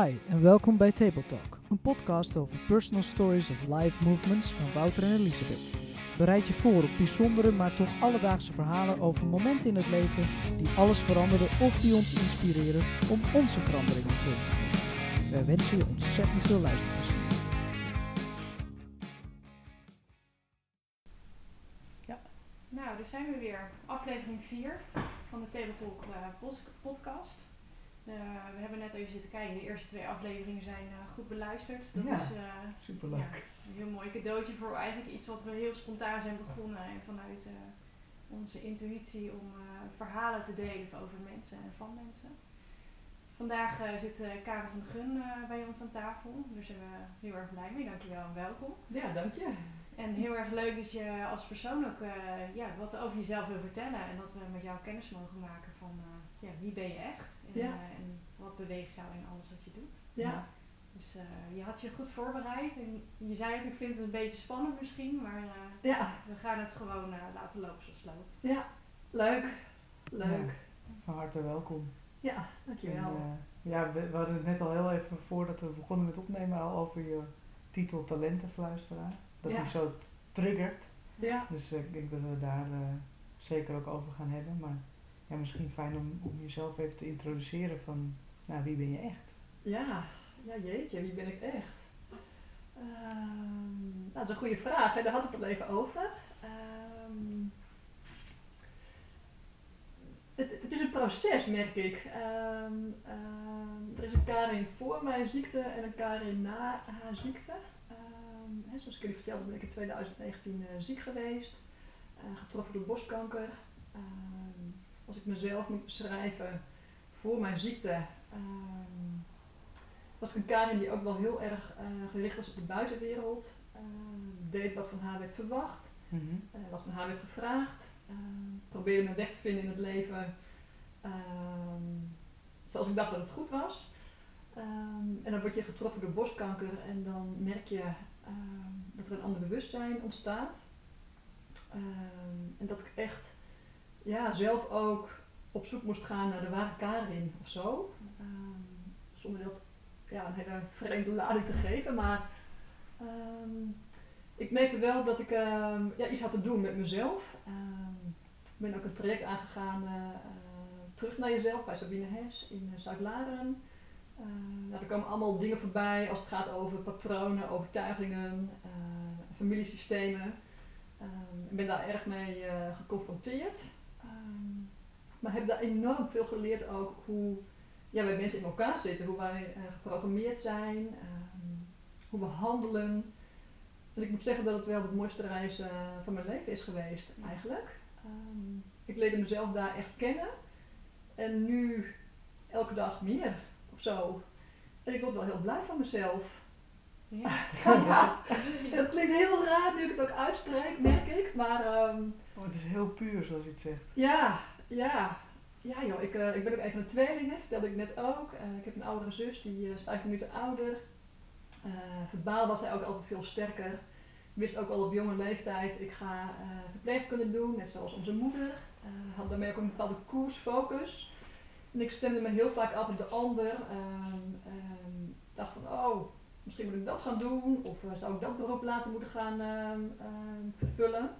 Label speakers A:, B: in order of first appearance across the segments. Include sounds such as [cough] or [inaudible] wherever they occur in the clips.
A: Hi en welkom bij Table Talk, een podcast over personal stories of life movements van Wouter en Elisabeth. Bereid je voor op bijzondere, maar toch alledaagse verhalen over momenten in het leven die alles veranderen of die ons inspireren om onze veranderingen vorm te geven. Wij wensen je ontzettend veel luisterplezier.
B: Nou, daar zijn we weer. Aflevering 4 van de Table Talk eh, podcast. Eh, we hebben net even zitten kijken. De eerste twee afleveringen zijn eh, goed beluisterd. Dat
A: Ja.
B: is eh,
A: Superleuk.
B: ja, een heel mooi cadeautje voor eigenlijk iets wat we heel spontaan zijn begonnen. En vanuit onze intuïtie om verhalen te delen over mensen en van mensen. Vandaag zit Karen van de Gun bij ons aan tafel. Daar zijn we heel erg blij mee. Dankjewel en welkom.
C: Ja, dank je.
B: En heel erg leuk dat je als persoon ook ja, wat over jezelf wil vertellen. En dat we met jou kennis mogen maken van ja, wie ben je echt. En,
C: Ja.
B: eh, en wat beweegt jou in alles wat je doet.
C: Ja,
B: Dus eh, je had je goed voorbereid. En je zei ook, ik vind het een beetje spannend misschien. Maar eh,
C: ja,
B: we gaan het gewoon eh, laten lopen zoals het loopt.
C: ja. Leuk. Leuk.
A: Van harte welkom.
C: Ja,
A: En,
C: dankjewel.
A: ja, we, we hadden het net al heel even voordat we begonnen met opnemen al over je titel Talentenfluisteraar. Dat
C: Ja.
A: die zo triggert.
C: Ja,
A: Dus ik denk dat we daar eh, zeker ook over gaan hebben. Maar ja, misschien fijn om, om jezelf even te introduceren van, nou, wie ben je echt?
C: ja. Ja, jeetje, wie ben ik echt? Ehm, nou, dat is een goede vraag. Hè? Daar had ik het even over. Ehm, het, is een proces, merk ik. Ehm, er is een Karin voor mijn ziekte en een Karin na haar ziekte. Hè, zoals ik jullie vertelde ben ik in 2019 eh, ziek geweest. eh, getroffen door borstkanker. Als ik mezelf moet beschrijven voor mijn ziekte, ehm, was ik een Karin die ook wel heel erg eh, gericht was op de buitenwereld. Ehm, deed wat van haar werd verwacht, eh, wat van haar werd gevraagd. Ehm, probeerde mijn weg te vinden in het leven zoals ik dacht dat het goed was. En dan word je getroffen door borstkanker en dan merk je dat er een ander bewustzijn ontstaat. En dat ik echt ja, zelf ook op zoek moest gaan naar de ware Karin of zo. Ehm, zonder dat ja, een hele vreemde lading te geven. Maar ehm, ik merkte wel dat ik ehm, ja, iets had te doen met mezelf. Ik ben ook een traject aangegaan eh, eh, terug naar jezelf bij Sabine Hes in uh, Zuid-Laren. Nou, er komen allemaal dingen voorbij als het gaat over patronen, overtuigingen, familiesystemen. Ik ben daar erg mee geconfronteerd. Um, maar heb daar enorm veel geleerd ook hoe ja, wij mensen in elkaar zitten, hoe wij uh, geprogrammeerd zijn, um, hoe we handelen. En ik moet zeggen dat het wel de mooiste reis uh, van mijn leven is geweest, eigenlijk. Um, ik leerde mezelf daar echt kennen. En nu elke dag meer of zo. En ik word wel heel blij van mezelf.
B: Ja.
C: ja. [laughs] Dat klinkt heel raar nu ik het ook uitspreek, merk ik. Maar um,
A: oh, het is heel puur zoals je het zegt.
C: Ja, ja. Ja joh, ik, uh, ik ben ook even een tweeling, hè, vertelde ik net ook. Uh, ik heb een oudere zus, die is vijf minuten ouder. Verbaal was hij ook altijd veel sterker. Wist ook al op jonge leeftijd, ik ga verpleegkunde doen, net zoals onze moeder. had daarmee ook een bepaalde koers, focus. En ik stemde me heel vaak af op de ander. Um, um, dacht van, oh, misschien moet ik dat gaan doen. Of uh, zou ik dat beroep later moeten gaan um, vervullen.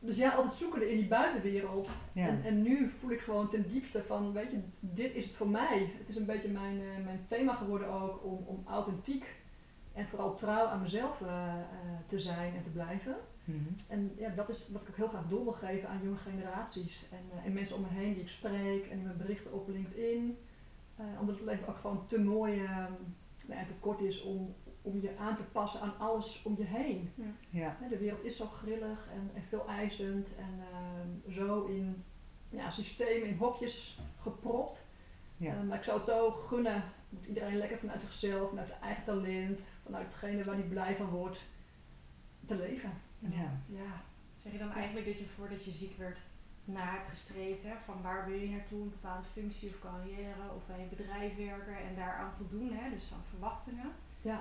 C: dus ja, altijd zoekende in die buitenwereld.
A: Ja.
C: En, en nu voel ik gewoon ten diepste van, weet je, dit is het voor mij. Het is een beetje mijn, uh, mijn thema geworden ook om, om authentiek en vooral trouw aan mezelf uh, uh, te zijn en te blijven.
A: Mm -hmm.
C: En ja, dat is wat ik ook heel graag door wil geven aan jonge generaties. En, en mensen om me heen die ik spreek en die me berichten op LinkedIn. Uh, omdat het leven ook gewoon te mooi uh, nou ja, te kort is om, om je aan te passen aan alles om je heen.
B: Ja.
A: Ja.
C: De wereld is zo grillig en, en veel eisend en uh, zo in ja, systemen, in hokjes gepropt.
A: Ja.
C: Uh, maar ik zou het zo gunnen dat iedereen lekker vanuit zichzelf, vanuit zijn eigen talent, vanuit hetgene waar hij blij van wordt, te leven.
A: Ja.
C: ja.
B: Zeg je dan eigenlijk dat je voordat je ziek werd naar hebt gestreefd, hè, van waar wil je naartoe, een bepaalde functie of carrière of bij een bedrijf werken en daaraan voldoen, hè, dus aan verwachtingen
C: Ja.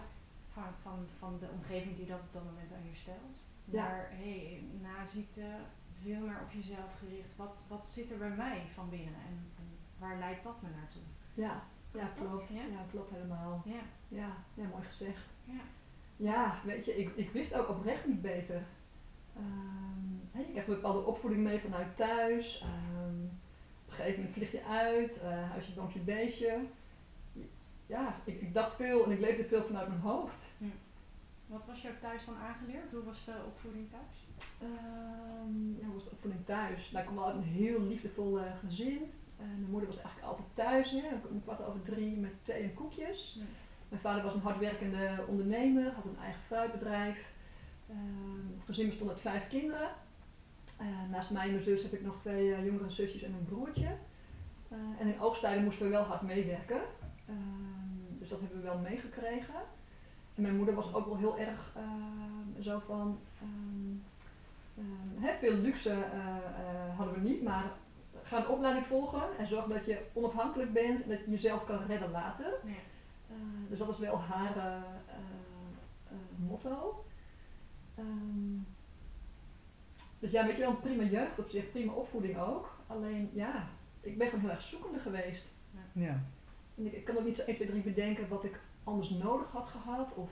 B: van, van, van de omgeving die dat op dat moment aan je stelt.
C: Ja.
B: Maar hey, na ziekte veel meer op jezelf gericht. Wat, wat zit er bij mij van binnen en, en waar leidt dat me naartoe?
C: Ja, ja
B: klopt. Ja?
C: Ja, klopt helemaal.
B: Ja,
C: Ja, ja mooi gezegd.
B: ja.
C: Ja, weet je, ik, ik wist ook oprecht niet beter. Ehm, je krijgt een bepaalde opvoeding mee vanuit thuis. Ehm, op een gegeven moment vlieg je uit, eh huisje, bankje, beestje. Ja, ik, ik dacht veel en ik leefde veel vanuit mijn hoofd.
B: Wat was je ook thuis dan aangeleerd? Hoe was de opvoeding thuis?
C: Ehm, ja, hoe was de opvoeding thuis? Nou, ik kom wel uit een heel liefdevol eh, gezin. En mijn moeder was eigenlijk altijd thuis, hè, om kwart over drie met thee en koekjes.
B: Ja.
C: Mijn vader was een hardwerkende ondernemer, had een eigen fruitbedrijf. Ehm, het gezin bestond uit vijf kinderen. Eh, naast mij en mijn zus heb ik nog twee eh, jongere zusjes en een broertje. Eh, en in oogstijden moesten we wel hard meewerken. Ehm, dus dat hebben we wel meegekregen. En mijn moeder was ook wel heel erg ehm, zo van... ehm, ehm, veel luxe hadden we niet, maar ga een opleiding volgen en zorg dat je onafhankelijk bent en dat je jezelf kan redden later.
B: Ja.
C: Dus dat is wel haar motto. Ehm, dus ja, weet je wel, een prima jeugd op zich, prima opvoeding ook. Alleen ja, ik ben gewoon heel erg zoekende geweest.
D: Ja.
C: En ik, ik kan ook niet zo 1, 2, 3 bedenken wat ik anders nodig had gehad of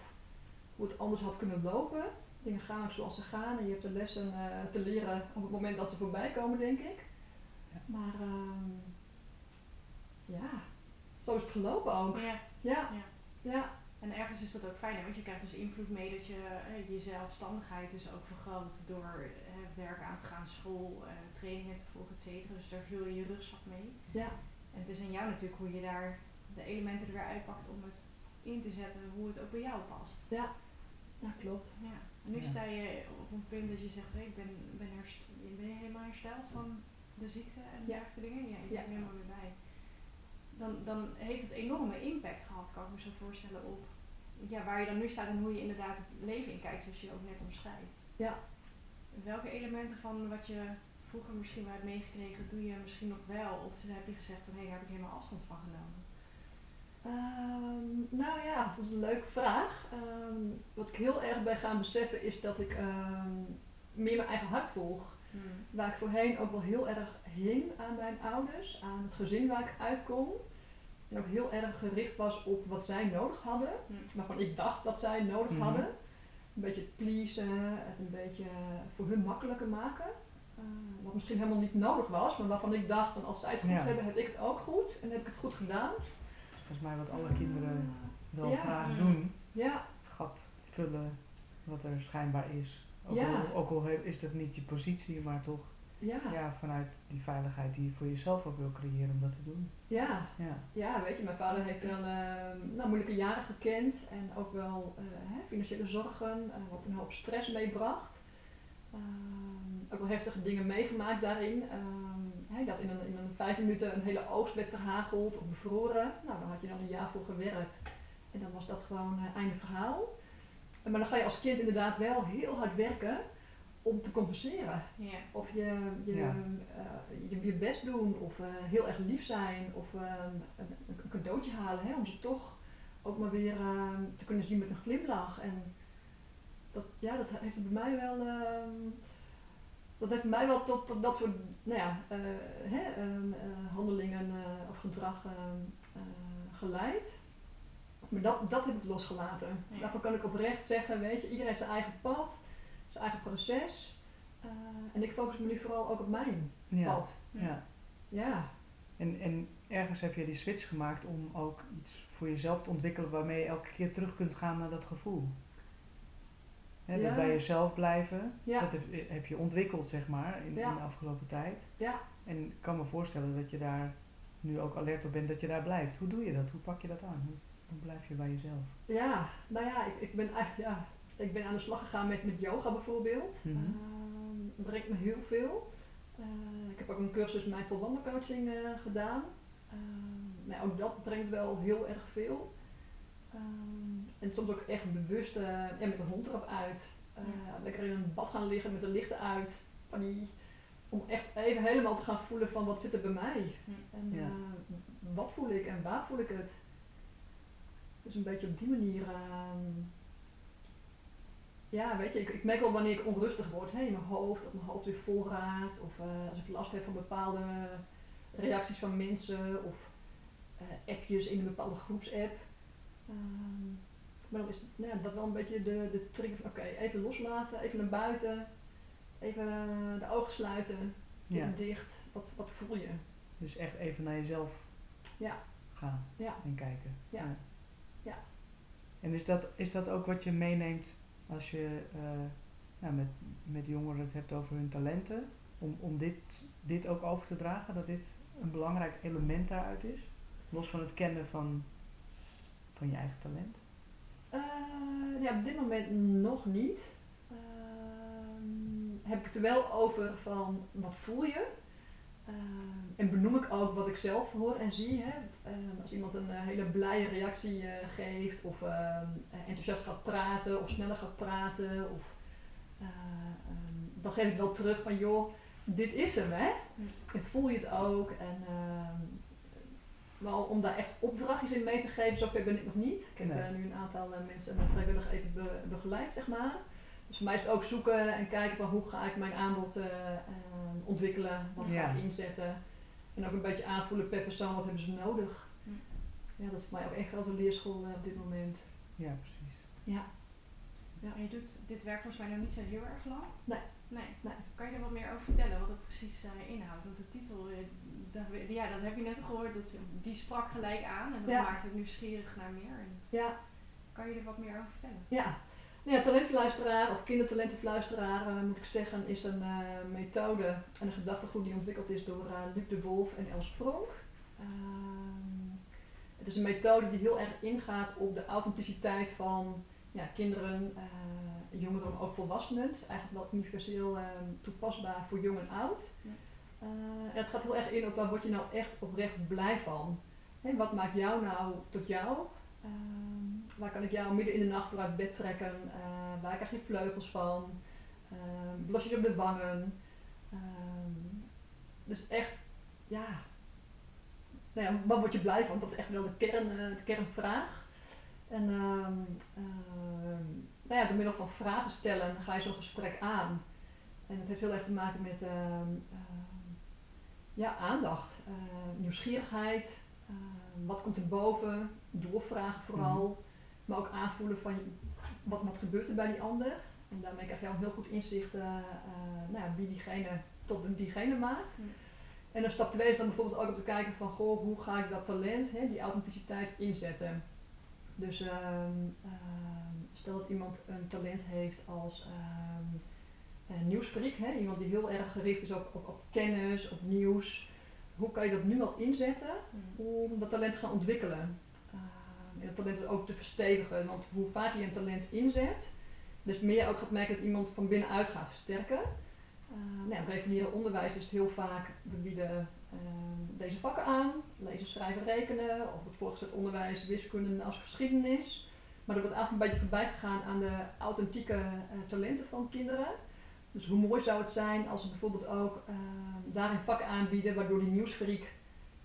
C: hoe het anders had kunnen lopen. Dingen gaan ook zoals ze gaan en je hebt de lessen eh, te leren op het moment dat ze voorbij komen, denk ik.
D: Ja.
C: Maar ehm, ja, zo is het gelopen ook.
B: Ja.
C: Ja,
B: Ja.
C: ja,
B: En ergens is dat ook fijn, hè, want je krijgt dus invloed mee dat je eh, je zelfstandigheid dus ook vergroot door eh, werk aan te gaan, school, eh, trainingen te volgen, et cetera. Dus daar vul je je rugzak mee.
C: ja,
B: En het is aan jou natuurlijk hoe je daar de elementen er weer uitpakt om het in te zetten hoe het ook bij jou past.
C: ja, klopt.
B: Ja. En nu
D: Ja.
B: sta je op een punt dat je zegt, hey, ik ben, ben, herst- ben je helemaal hersteld van de ziekte en
C: Ja.
B: dergelijke dingen. Ja, je bent
C: Ja.
B: er helemaal weer bij. Dan, dan heeft het enorme impact gehad, kan ik me zo voorstellen, op ja, waar je dan nu staat en hoe je inderdaad het leven in kijkt, zoals je ook net omschrijft.
C: Ja.
B: Welke elementen van wat je vroeger misschien wel hebt meegekregen, doe je misschien nog wel? Of heb je gezegd van hé, daar heb ik helemaal afstand van genomen?
C: Ehm, nou ja, dat is een leuke vraag. Ehm, wat ik heel erg ben gaan beseffen is dat ik ehm, meer mijn eigen hart volg. Waar ik voorheen ook wel heel erg hing aan mijn ouders, aan het gezin waar ik uitkom. En ook heel erg gericht was op wat zij nodig hadden.
B: Hm.
C: Waarvan ik dacht dat zij nodig
D: Mhm.
C: hadden. Een beetje het pleasen, het een beetje voor hun makkelijker maken. Eh, wat misschien helemaal niet nodig was, maar waarvan ik dacht van als zij het goed
D: Ja.
C: hebben, heb ik het ook goed. En heb ik het goed gedaan.
D: Volgens mij wat alle kinderen wel
C: Ja.
D: graag
B: Mm.
D: doen.
C: Ja,
D: Het gat vullen wat er schijnbaar is. Ook,
C: Ja.
D: al, ook al is dat niet je positie, maar toch
C: ja,
D: ja, vanuit die veiligheid die je voor jezelf ook wil creëren om dat te doen.
C: ja.
D: Ja.
C: Ja, weet je, mijn vader heeft wel eh, nou, moeilijke jaren gekend en ook wel eh, hè, financiële zorgen, eh, wat een hoop stress meebracht. Ehm, ook wel heftige dingen meegemaakt daarin. Ehm, hè, dat in een, in een vijf minuten een hele oogst werd verhageld of bevroren. Nou, daar had je dan een jaar voor gewerkt en dan was dat gewoon eh, einde verhaal. Maar dan ga je als kind inderdaad wel heel hard werken om te compenseren.
B: Ja.
C: Of je je,
D: Ja.
C: eh, je, je best doen, of eh, heel erg lief zijn, of eh, een, een cadeautje halen, hè, om ze toch ook maar weer eh, te kunnen zien met een glimlach. En dat, ja, dat heeft het bij mij wel, ehm, dat heeft mij wel tot, tot dat soort nou ja, eh, hè, ehm, eh, handelingen eh, of gedrag ehm, eh, geleid. Maar dat, dat heb ik losgelaten.
B: Ja.
C: Daarvoor kan ik oprecht zeggen, weet je, iedereen heeft zijn eigen pad, zijn eigen proces. Eh, en ik focus me nu vooral ook op mijn
D: Ja.
C: pad.
D: ja.
C: Ja,
D: En, en ergens heb je die switch gemaakt om ook iets voor jezelf te ontwikkelen waarmee je elke keer terug kunt gaan naar dat gevoel. Hè,
C: Ja.
D: Dat bij jezelf blijven,
C: Ja.
D: dat heb, heb je ontwikkeld zeg maar in,
C: Ja.
D: in de afgelopen tijd.
C: ja,
D: En ik kan me voorstellen dat je daar nu ook alert op bent dat je daar blijft. Hoe doe je dat? Hoe pak je dat aan? Hoe, hoe blijf je bij jezelf?
C: ja. Nou ja, ik, ik ben eigenlijk, ja, ik ben aan de slag gegaan met, met yoga bijvoorbeeld. Dat brengt me heel veel. Eh, ik heb ook een cursus mindful wandelcoaching eh, gedaan. Ehm, nou, ook dat brengt wel heel erg veel. Ehm, en soms ook echt bewust eh, ja, met de hond erop uit. Eh, Lekker in een bad gaan liggen met de lichten uit. Van die, om echt even helemaal te gaan voelen van wat zit er bij mij. En
D: Ja.
C: eh, wat voel ik en waar voel ik het. Dus een beetje op die manier. Ja, weet je, ik, ik merk wel wanneer ik onrustig word hè, in mijn hoofd, dat mijn hoofd weer vol raakt. Of eh, als ik last heb van bepaalde reacties van mensen of eh, appjes in een bepaalde groepsapp. Ehm, maar dan is nou ja, dat wel een beetje de, de trigger van oké, even loslaten, even naar buiten, even de ogen sluiten,
D: Ja.
C: even dicht. Wat, wat voel je?
D: Dus echt even naar jezelf
C: Ja.
D: gaan
C: Ja.
D: en kijken.
C: Ja. Ja.
D: En is dat, is dat ook wat je meeneemt als je eh, nou, met, met jongeren het hebt over hun talenten? Om, om dit, dit ook over te dragen, dat dit een belangrijk element daaruit is? Los van het kennen van, van je eigen talent?
C: Eh, ja, op dit moment nog niet. Ehm, heb ik het er wel over van wat voel je? Ehm, en benoem ik ook wat ik zelf hoor en zie. Hè? Ehm, als iemand een eh, hele blije reactie eh, geeft, of ehm, enthousiast gaat praten, of sneller gaat praten, of, eh, ehm, dan geef ik wel terug van joh, dit is hem hè. En voel je het ook. En, ehm, wel om daar echt opdrachtjes in mee te geven, zover ben ik nog niet. Ik heb
D: Nee.
C: nu een aantal mensen vrijwillig even be- begeleid, zeg maar. Dus voor mij is het ook zoeken en kijken van hoe ga ik mijn aanbod eh, ehm, ontwikkelen, wat
D: Ja.
C: ga ik inzetten. En ook een beetje aanvoelen per persoon, wat hebben ze nodig. Ja, dat is voor mij ook echt grote leerschool eh, op dit moment.
D: Ja, precies.
C: Ja.
B: En je doet dit werk volgens mij nog niet zo heel erg lang.
C: Nee.
B: Nee.
C: Nee.
B: Kan je er wat meer over vertellen, wat het precies eh, inhoudt? Want de titel, eh, dat, ja, dat heb je net al gehoord, dat, die sprak gelijk aan en dat
C: Ja.
B: maakt het nieuwsgierig naar meer. En
C: Ja,
B: kan je er wat meer over vertellen?
C: Ja, ja talentfluisteraar of kindertalentenfluisteraar eh, moet ik zeggen is een eh, methode en een gedachtegoed die ontwikkeld is door eh, Luc de Wolf en Els Pronk. Ehm, het is een methode die heel erg ingaat op de authenticiteit van ja, kinderen, jongeren, maar ook volwassenen. Het is eigenlijk wel universeel eh, toepasbaar voor jong en oud.
B: Ja.
C: En het gaat heel erg in op waar word je nou echt oprecht blij van. Hè, wat maakt jou nou tot jou? Waar kan ik jou midden in de nacht voor uit bed trekken? Eh, waar krijg je vleugels van? Ehm blasjes op de wangen? Ehm, dus echt, ja. Nou word je blij van? Dat is echt wel de, kern, eh, de kernvraag. En ehm, ehm, nou ja, door middel van vragen stellen ga je zo'n gesprek aan. En het heeft heel erg te maken met ja, aandacht, nieuwsgierigheid, wat komt er boven, doorvragen vooral, maar ook aanvoelen van wat, wat gebeurt er bij die ander. En daarmee krijg je ook een heel goed inzicht eh, eh, nou ja, wie diegene tot diegene maakt. En dan stap 2 is dan bijvoorbeeld ook om te kijken van goh, hoe ga ik dat talent, hè, die authenticiteit inzetten. Dus ehm, ehm, stel dat iemand een talent heeft als een nieuwsfreak, hè, iemand die heel erg gericht is op, op, op kennis, op nieuws. Hoe kan je dat nu al inzetten om dat talent te gaan ontwikkelen? Dat talent ook te verstevigen, want hoe vaker je een talent inzet, des meer je ook gaat merken dat iemand van binnenuit gaat versterken. Uh, nou ja, het reguliere onderwijs is het heel vaak, we bieden ehm, deze vakken aan, lezen, schrijven, rekenen, of het voortgezet onderwijs, wiskunde als geschiedenis. Maar er wordt eigenlijk een beetje voorbij gegaan aan de authentieke eh, talenten van kinderen. Dus hoe mooi zou het zijn als we bijvoorbeeld ook daarin vakken aanbieden, waardoor die nieuwsfreak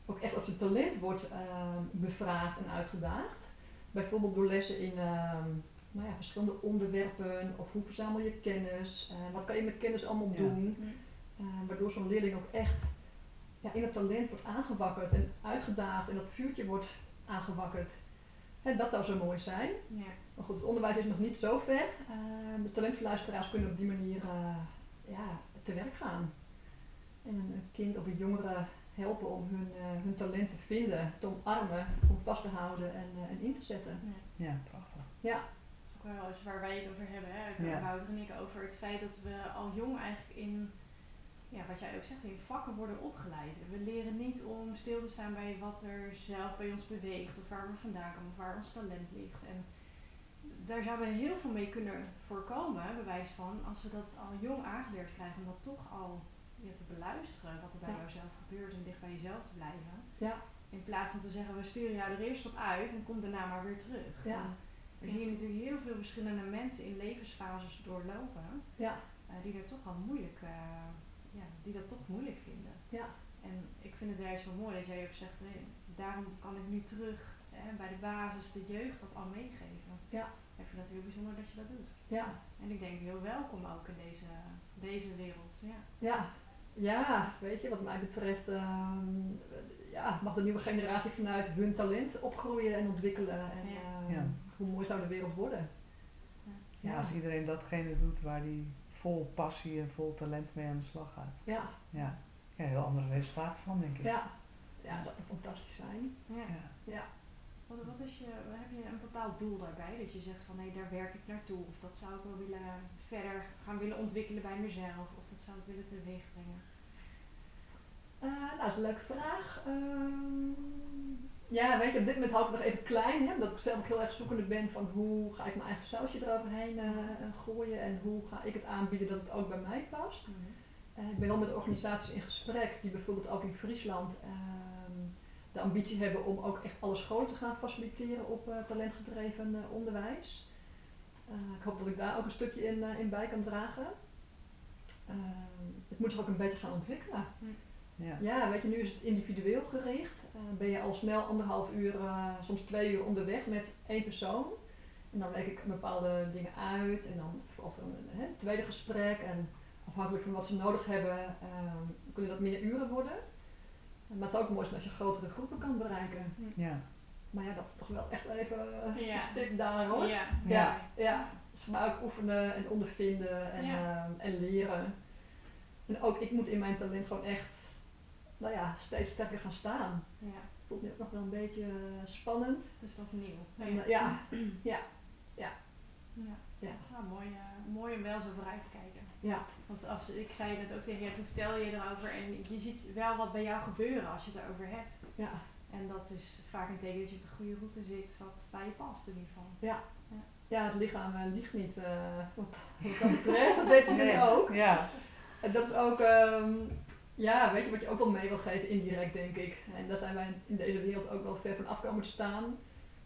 C: ook echt op zijn talent wordt ehm, bevraagd en uitgedaagd. Bijvoorbeeld door lessen in ehm, nou ja, verschillende onderwerpen of hoe verzamel je kennis, eh, wat kan je met kennis allemaal
D: Ja.
C: doen.
B: Ja.
C: Eh, waardoor zo'n leerling ook echt ja, in het talent wordt aangewakkerd en uitgedaagd en dat vuurtje wordt aangewakkerd. En dat zou zo mooi zijn.
B: Ja.
C: Maar goed, het onderwijs is nog niet zo ver. De talentverluisteraars kunnen op die manier eh, ja, te werk gaan. En een kind of een jongere helpen om hun, eh, hun talent te vinden, te omarmen, om vast te houden en, eh, en in te zetten.
D: Ja, prachtig.
C: Ja,
B: Dat is ook wel eens waar wij het over hebben, hè?
D: Ja.
B: Wouter en ik, over het feit dat we al jong eigenlijk in, ja, wat jij ook zegt, in vakken worden opgeleid. We leren niet om stil te staan bij wat er zelf bij ons beweegt, of waar we vandaan komen, of waar ons talent ligt. En daar zouden we heel veel mee kunnen voorkomen, bewijs van, als we dat al jong aangeleerd krijgen, om dat toch al ja, te beluisteren, wat er bij
C: Ja.
B: jouzelf gebeurt en dicht bij jezelf te blijven.
C: ja,
B: In plaats van te zeggen, we sturen jou er eerst op uit en kom daarna maar weer terug.
C: Ja.
B: Er zie je natuurlijk heel veel verschillende mensen in levensfases doorlopen,
C: ja,
B: eh, die er toch al moeilijk, eh, ja, die dat toch moeilijk vinden.
C: ja,
B: En ik vind het juist zo mooi dat jij ook zegt, daarom kan ik nu terug hè, bij de basis, de jeugd, dat al meegeven.
C: Ja.
B: Ik vind het heel bijzonder dat je dat doet.
C: ja,
B: En ik denk heel welkom ook in deze, deze wereld. Ja.
C: ja. Ja, weet je, wat mij betreft, ehm, ja, mag de nieuwe generatie vanuit hun talent opgroeien en ontwikkelen. En
B: Ja.
C: ehm,
D: Ja.
C: hoe mooi zou de wereld worden?
D: Ja, als iedereen datgene doet waar die vol passie en vol talent mee aan de slag gaat.
C: ja,
D: Ja, ja heel andere resultaten van, denk ik.
C: ja, ja, dat zou toch fantastisch zijn.
B: Ja.
D: Ja.
B: Wat, wat is je, heb je een bepaald doel daarbij? Dat je zegt van nee, daar werk ik naartoe. Of dat zou ik wel willen verder gaan willen ontwikkelen bij mezelf. Of dat zou ik willen teweeg brengen.
C: Eh, nou, dat is een leuke vraag. Ehm, ja, weet je, op dit moment hou ik nog even klein, hè, omdat ik zelf ook heel erg zoekende ben van hoe ga ik mijn eigen sausje eroverheen eh, gooien en hoe ga ik het aanbieden dat het ook bij mij past. Eh, ik ben wel met organisaties in gesprek die bijvoorbeeld ook in Friesland de ambitie hebben om ook echt alle scholen te gaan faciliteren op eh, talentgedreven eh, onderwijs. Eh, ik hoop dat ik daar ook een stukje in, in bij kan dragen. Het moet zich ook een beetje gaan ontwikkelen.
D: Ja.
C: Ja, weet je, nu is het individueel gericht. Ben je al snel anderhalf uur, soms twee uur onderweg met één persoon. En dan leg ik bepaalde dingen uit en dan volgt er een hè, tweede gesprek. En afhankelijk van wat ze nodig hebben, kunnen dat meer uren worden. Maar het is ook mooi zijn als je grotere groepen kan bereiken.
D: Ja.
C: Maar ja, dat is toch wel echt even
B: Ja.
C: een stip daar hoor.
B: Ja.
C: Ja, ja. Dus voor mij ook oefenen en ondervinden en,
B: Ja.
C: ehm, en leren. En ook ik moet in mijn talent gewoon echt, nou ja, steeds sterker gaan staan.
B: ja.
C: Het voelt nu ook nog wel een beetje eh, spannend.
B: Het is nog nieuw.
C: En, eh, ja, ja,
B: Ja.
C: Ja.
B: Nou, mooi, eh, mooi om wel zo vooruit te kijken.
C: ja,
B: Want als, ik zei het net ook tegen je, toen vertel je erover en je ziet wel wat bij jou gebeuren als je het erover hebt.
C: ja,
B: En dat is vaak een teken dat je op de goede route zit, wat bij je past in ieder geval.
C: ja, het lichaam eh, liegt niet. eh, wat, [laughs] wat dat betreft, [laughs] dat weten jullie ook.
D: Ja.
C: En dat is ook, ehm, ja, weet je wat je ook wel mee wil geven, indirect denk ik. En daar zijn wij in deze wereld ook wel ver van af komen te staan.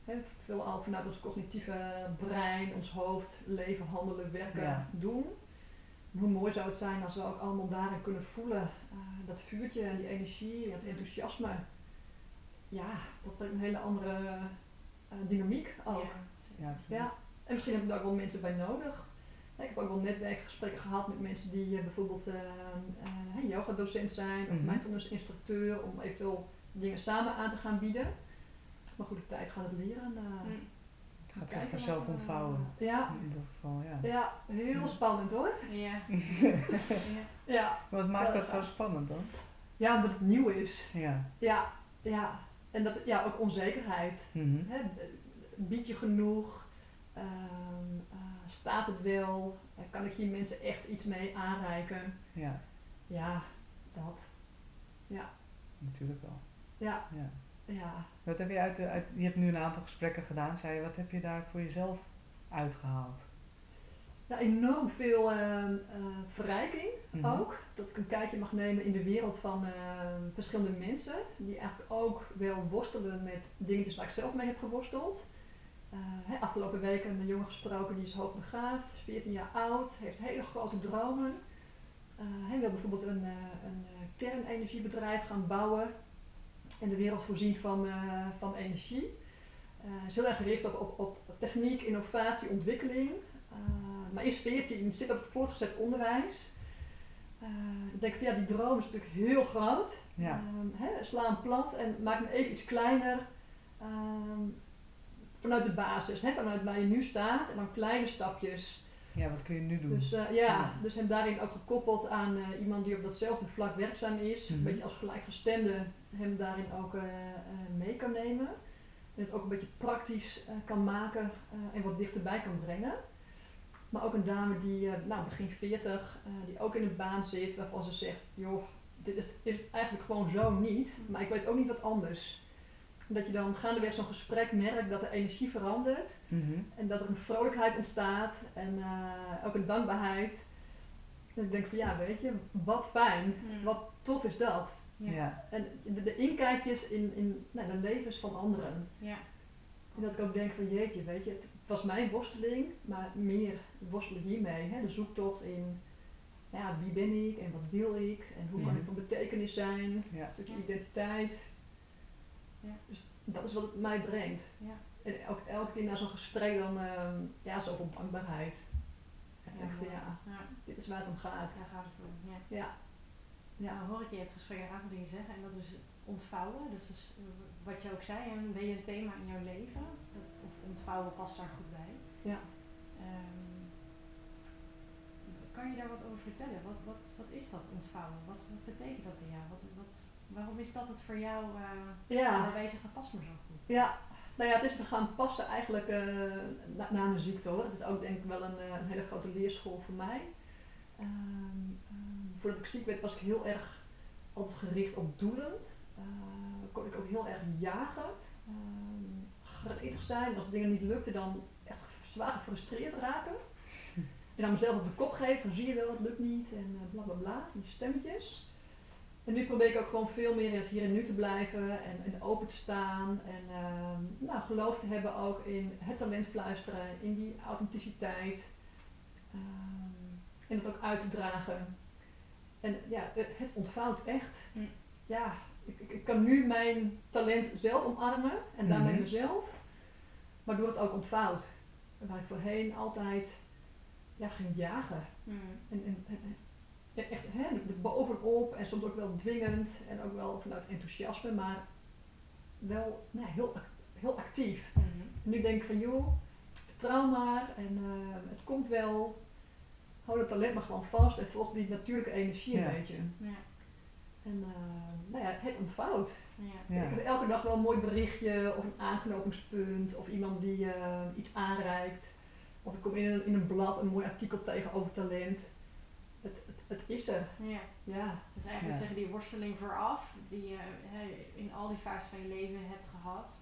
C: Hè, veel al vanuit ons cognitieve brein, ons hoofd, leven, handelen, werken,
D: Ja.
C: doen. En hoe mooi zou het zijn als we ook allemaal daarin kunnen voelen, eh, dat vuurtje en die energie, dat enthousiasme. Ja, dat brengt een hele andere eh, dynamiek ook.
B: Ja,
D: Ja,
C: en misschien heb ik daar ook wel mensen bij nodig. Ik heb ook wel netwerkgesprekken gehad met mensen die eh, bijvoorbeeld uh, uh, yoga-docent zijn of
D: Mhm.
C: mindfulness-instructeur, om eventueel dingen samen aan te gaan bieden. Maar goed, de tijd gaat het leren. eh.
B: Hm.
D: Het gaat zich
C: Kijken
D: vanzelf
B: eh,
D: ontvouwen.
C: Ja,
D: In ieder geval, ja.
C: ja, heel
D: Ja.
C: spannend hoor.
B: Ja. [laughs] ja.
C: Ja,
D: Wat maakt dat zo spannend dan?
C: ja omdat het nieuw is.
D: Ja.
C: Ja, ja. En dat, ja, ook onzekerheid.
D: Mhm.
C: Hè, bied je genoeg? Ehm, eh, staat het wel? Kan ik hier mensen echt iets mee aanreiken?
D: Ja,
C: Ja, dat.
D: natuurlijk wel.
C: Ja,
D: Ja.
C: Ja.
D: Wat heb je uit, de, uit, je hebt nu een aantal gesprekken gedaan, zei je, wat heb je daar voor jezelf uitgehaald?
C: ja enorm veel ehm, eh, verrijking
D: Mhm.
C: ook. Dat ik een kijkje mag nemen in de wereld van ehm, verschillende mensen. Die eigenlijk ook wel worstelen met dingetjes waar ik zelf mee heb geworsteld. Eh, hè, afgelopen weken een jongen gesproken die is hoogbegaafd, is 14 jaar oud, heeft hele grote dromen. Eh, hij wil bijvoorbeeld een, eh, een eh, kernenergiebedrijf gaan bouwen en de wereld voorzien van, eh, van energie. Eh is heel erg gericht op, op, op techniek, innovatie, ontwikkeling. Eh, maar is 14, zit op het voortgezet onderwijs. Eh, ik denk van ja, die droom is natuurlijk heel groot.
D: Ja.
C: Ehm, sla hem plat en maak hem even iets kleiner. ehm, vanuit de basis, vanuit waar je nu staat. En dan kleine stapjes.
D: Ja, wat kun je nu doen?
C: Dus eh, ja,
D: Ja.
C: dus hem daarin ook gekoppeld aan eh, iemand die op datzelfde vlak werkzaam is.
D: Mhm.
C: Een beetje als gelijkgestemde hem daarin ook eh, mee kan nemen. En het ook een beetje praktisch kan maken en wat dichterbij kan brengen. Maar ook een dame die, nou begin 40, eh, die ook in een baan zit waarvan ze zegt, joh, dit is, is het eigenlijk gewoon zo niet, maar ik weet ook niet wat anders. Dat je dan gaandeweg zo'n gesprek merkt dat de energie verandert
D: Mhm.
C: en dat er een vrolijkheid ontstaat en eh, ook een dankbaarheid. En ik denk van ja, weet je, wat fijn,
B: Hm.
C: wat tof is dat.
B: Ja.
D: Ja.
C: En de, de inkijkjes in, in nou, de levens van anderen.
B: Ja.
C: En dat ik ook denk van jeetje, weet je, het was mijn worsteling, maar meer worstelen hiermee. Hè? De zoektocht in ja, wie ben ik en wat wil ik en hoe kan ik van betekenis zijn.
D: Ja.
C: Een stukje
B: Ja.
C: identiteit.
B: Ja.
C: Dus dat is wat het mij brengt.
B: Ja.
C: En ook elke keer na zo'n gesprek dan, ehm, ja, zoveel dankbaarheid. En ik van ja,
B: ja,
C: dit is waar het om gaat.
B: daar gaat het om. Ja.
C: Ja, Ja.
B: Nou hoor ik je in het gesprek een aantal dingen zeggen en dat is het ontvouwen. Dus eh, wat je ook zei, en ben je een thema in jouw leven? Dat- Of ontvouwen past daar goed bij.
C: Ja.
B: Ehm, kan je daar wat over vertellen? Wat, wat, wat is dat ontvouwen? Wat, wat betekent dat bij jou? Wat, wat, waarom is dat het voor jou, eh
C: Ja.
B: past me zo goed?
C: Ja, nou ja, het is me gaan passen eigenlijk eh, na, na mijn ziekte hoor. Het is ook denk ik wel een, eh, een hele grote leerschool voor mij. Ehm, ehm, voordat ik ziek werd was ik heel erg altijd gericht op doelen. Eh, kon ik ook heel erg jagen. Gretig zijn. Als dingen niet lukten dan echt zwaar gefrustreerd raken. [laughs] En dan mezelf op de kop geven van zie je wel, het lukt niet en bla bla bla, die stemmetjes. En nu probeer ik ook gewoon veel meer in het hier en nu te blijven en, en open te staan. En ehm, nou, geloof te hebben ook in het talent fluisteren, in die authenticiteit. Ehm, en dat ook uit te dragen. En ja, het ontvouwt echt.
B: Hm.
C: Ja, ik, ik, kan nu mijn talent zelf omarmen en daarmee
D: Mhm.
C: mezelf. Maar door het ook ontvouwt. Waar ik voorheen altijd ja, ging jagen.
B: Hmm.
C: En, en, echt hè, er bovenop en soms ook wel dwingend en ook wel vanuit enthousiasme, maar wel nou, ja, heel, heel actief.
B: Mhm.
C: Nu denk ik van joh, vertrouw maar en eh, het komt wel. Hou het talent maar gewoon vast en volg die natuurlijke energie een beetje.
B: Ja.
C: En eh, nou ja, het ontvouwt.
B: Ja.
D: Ja.
C: Ik heb elke dag wel een mooi berichtje of een aanknopingspunt of iemand die eh, iets aanreikt. Of ik kom in een, in een blad een mooi artikel tegen over talent. Het, het, het is er.
B: Ja.
C: Ja,
B: Dus eigenlijk
D: Ja.
B: zeggen die worsteling vooraf, die je in al die fases van je leven hebt gehad,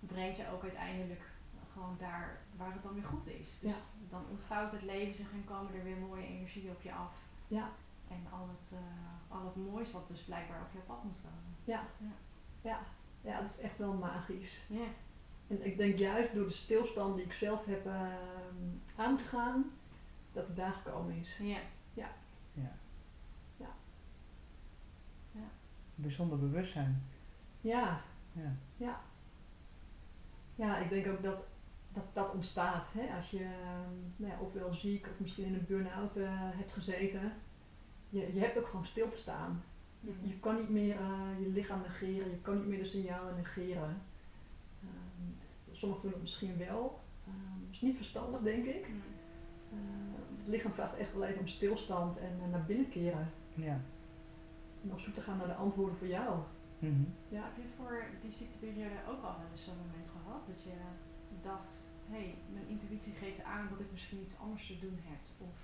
B: brengt je ook uiteindelijk gewoon daar waar het dan weer goed is. Dus
C: Ja.
B: dan ontvouwt het leven zich en komen er weer mooie energie op je af.
C: ja,
B: En al het, eh, al het moois wat dus blijkbaar op je pad moet komen.
C: ja. Ja, ja het is echt wel magisch.
B: Ja.
C: En ik denk juist door de stilstand die ik zelf heb ehm, aangegaan, dat het daar gekomen is.
B: Ja.
D: Ja.
C: Ja.
D: Bijzonder bewustzijn.
C: Ja,
D: Ja.
C: ja. Ja, ik denk ook dat dat, dat ontstaat. Hè? Als je ehm, nou ja, ofwel ziek of misschien in een burn-out eh, hebt gezeten. Je, je hebt ook gewoon stil te staan. Je, je kan niet meer eh, je lichaam negeren, je kan niet meer de signalen negeren. Ehm, sommigen doen het misschien wel. Ehm dat is niet verstandig, denk ik. Eh, het lichaam vraagt echt wel even om stilstand en eh, naar binnen keren.
D: Ja.
C: En op zoek te gaan naar de antwoorden voor jou.
D: Mhm.
C: Ja.
B: Heb je voor die ziekteperiode ook al wel eens zo'n moment gehad dat je dacht, hé, hey, mijn intuïtie geeft aan dat ik misschien iets anders te doen heb? Of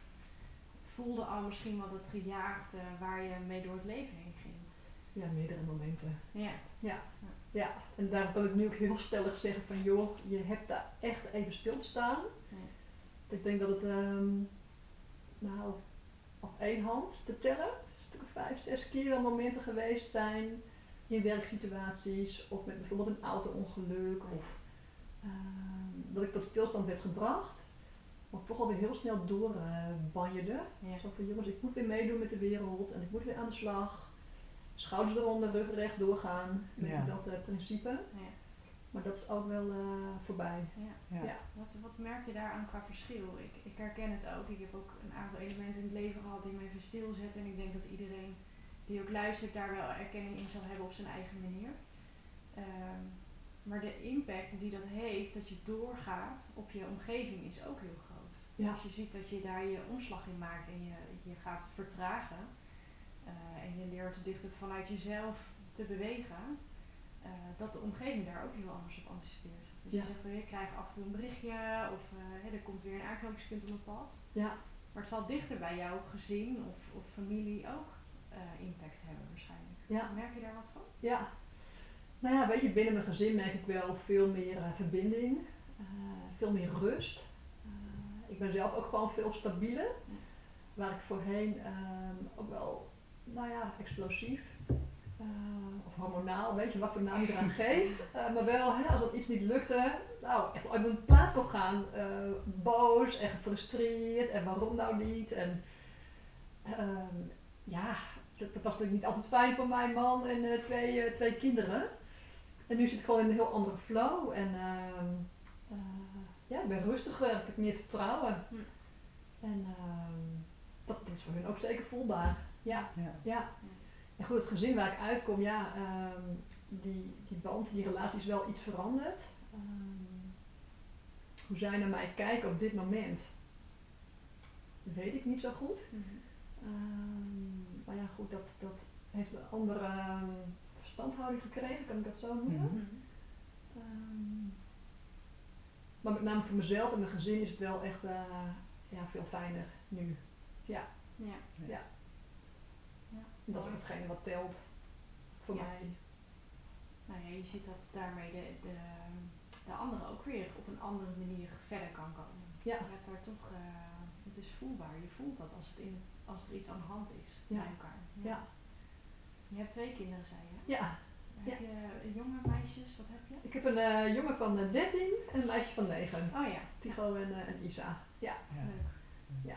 B: voelde al misschien wel dat gejaagde waar je mee door het leven heen ging?
C: ja, meerdere momenten.
B: Ja.
C: Ja, en daarom kan ik nu ook heel stellig zeggen van joh, je hebt daar echt even stil te staan.
B: Ja.
C: Ik denk dat het ehm, nou, op één hand te tellen, vijf, zes keer wel momenten geweest zijn in werksituaties of met bijvoorbeeld een auto-ongeluk of ehm, dat ik tot stilstand werd gebracht, maar toch alweer heel snel doorbanjerde.
B: Ja.
C: Zo van jongens, ik moet weer meedoen met de wereld en ik moet weer aan de slag. Schouders eronder, rug recht doorgaan. Je,
D: Ja.
C: dat eh, principe.
B: Ja.
C: Maar dat is ook wel eh, voorbij.
B: Ja.
D: Ja.
C: Ja.
B: Wat, wat merk je daaraan qua verschil? Ik, ik herken het ook. Ik heb ook een aantal elementen in het leven gehad die me even stilzetten. En ik denk dat iedereen die ook luistert daar wel erkenning in zal hebben op zijn eigen manier. Ehm, maar de impact die dat heeft, dat je doorgaat op je omgeving, is ook heel groot.
C: Ja.
B: Als je ziet dat je daar je omslag in maakt en je, je gaat vertragen. eh, en je leert dichter vanuit jezelf te bewegen. Eh, dat de omgeving daar ook heel anders op anticipeert. Dus
C: Ja.
B: je zegt, eh, ik krijg af en toe een berichtje of eh, er komt weer een aanknopingspunt op mijn pad.
C: Ja,
B: Maar het zal dichter bij jouw gezin of, of familie ook impact hebben waarschijnlijk.
C: ja,
B: Merk je daar wat van?
C: ja. Nou ja, weet je, binnen mijn gezin merk ik wel veel meer verbinding, veel meer rust. Ik ben zelf ook gewoon veel stabieler. Waar ik voorheen ehm, ook wel, nou ja, explosief of hormonaal, weet je wat voor naam je eraan [laughs] geeft. Eh, maar wel, hè, als dat iets niet lukte, nou echt uit mijn plaat kon gaan. eh, boos en gefrustreerd en waarom nou niet. En ehm, ja, dat, dat was natuurlijk niet altijd fijn voor mijn man en eh, twee, eh, twee kinderen. En nu zit ik gewoon in een heel andere flow. En ehm, eh, ja, ik ben rustiger, ik heb meer vertrouwen.
B: Hm.
C: En ehm, dat, dat is voor hun ook zeker voelbaar. Ja,
D: Ja.
C: ja. Goed, het gezin waar ik uitkom, ja, ehm, die, die band, die relatie is wel iets veranderd. Ehm, hoe zij naar mij kijken op dit moment, weet ik niet zo goed.
B: Mhm.
C: Ehm, maar ja, goed, dat, dat heeft een andere verstandhouding gekregen, kan ik dat zo noemen.
D: Mhm.
C: Maar met name voor mezelf en mijn gezin is het wel echt eh, ja, veel fijner nu. Ja,
B: Ja.
C: en dat is ook hetgene wat telt voor
B: Ja.
C: mij.
B: Nou ja, je ziet dat daarmee de, de, de andere ook weer op een andere manier verder kan komen.
C: Ja.
B: Je hebt daar toch, eh, het is voelbaar. Je voelt dat als, het in, als er iets aan de hand is
C: Ja.
B: bij elkaar.
C: Ja.
B: Je hebt twee kinderen, zei je.
C: Ja,
B: Heb je eh, jonge meisjes? Wat heb je?
C: ik heb een eh, jongen van eh, 13 en een meisje van 9.
B: Oh ja,
C: Tigo en, en Isa. Ja.
D: Ja.
B: leuk.
C: Ja.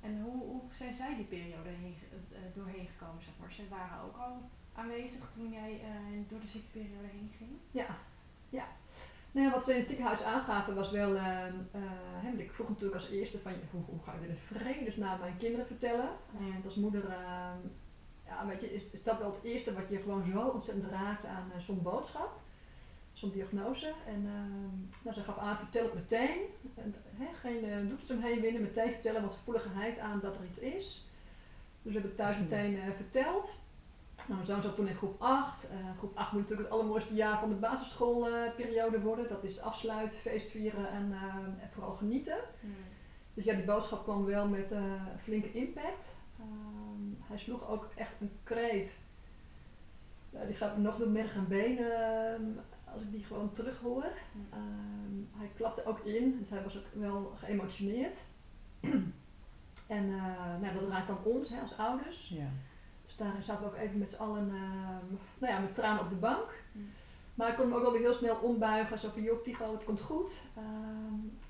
B: En hoe, hoe zijn zij die periode heen, eh, eh, doorheen gekomen, zeg maar? Ze waren ook al aanwezig toen jij eh, door de ziekteperiode heen ging?
C: Ja, ja. Nou ja, wat ze in het ziekenhuis aangaven was wel, want ik vroeg natuurlijk als eerste van hoe, hoe ga ik dit vredesnaam mijn kinderen vertellen? En als moeder, ehm, ja, weet je, is, is dat wel het eerste wat je gewoon zo ontzettend raakt aan zo'n boodschap, zo'n diagnose. En ehm, nou, ze gaf aan, vertel het meteen, en, geen uh, doekjes omheen winnen, meteen vertellen, voelen geheid aan dat er iets is. Dus we hebben het thuis
D: Ja.
C: meteen eh, verteld. Nou, mijn zoon zat toen in groep 8. Eh, groep 8 moet natuurlijk het allermooiste jaar van de basisschoolperiode worden. Dat is afsluiten, feest vieren en, eh, en vooral genieten.
B: Hmm.
C: Dus ja, die boodschap kwam wel met eh, flinke impact. Ehm, hij sloeg ook echt een kreet. Die gaat nog door merg en benen ehm, als ik die gewoon terug hoor. Ehm, hij klapte ook in, dus hij was ook wel geëmotioneerd. [clears throat] en eh, nou, dat raakt dan ons hè, als ouders.
D: Ja.
C: Dus daarin zaten we ook even met z'n allen ehm, nou ja, met tranen op de bank. Maar ik kon hem ook wel weer heel snel ombuigen. Zo van, joh Tigo, het komt goed. Ehm,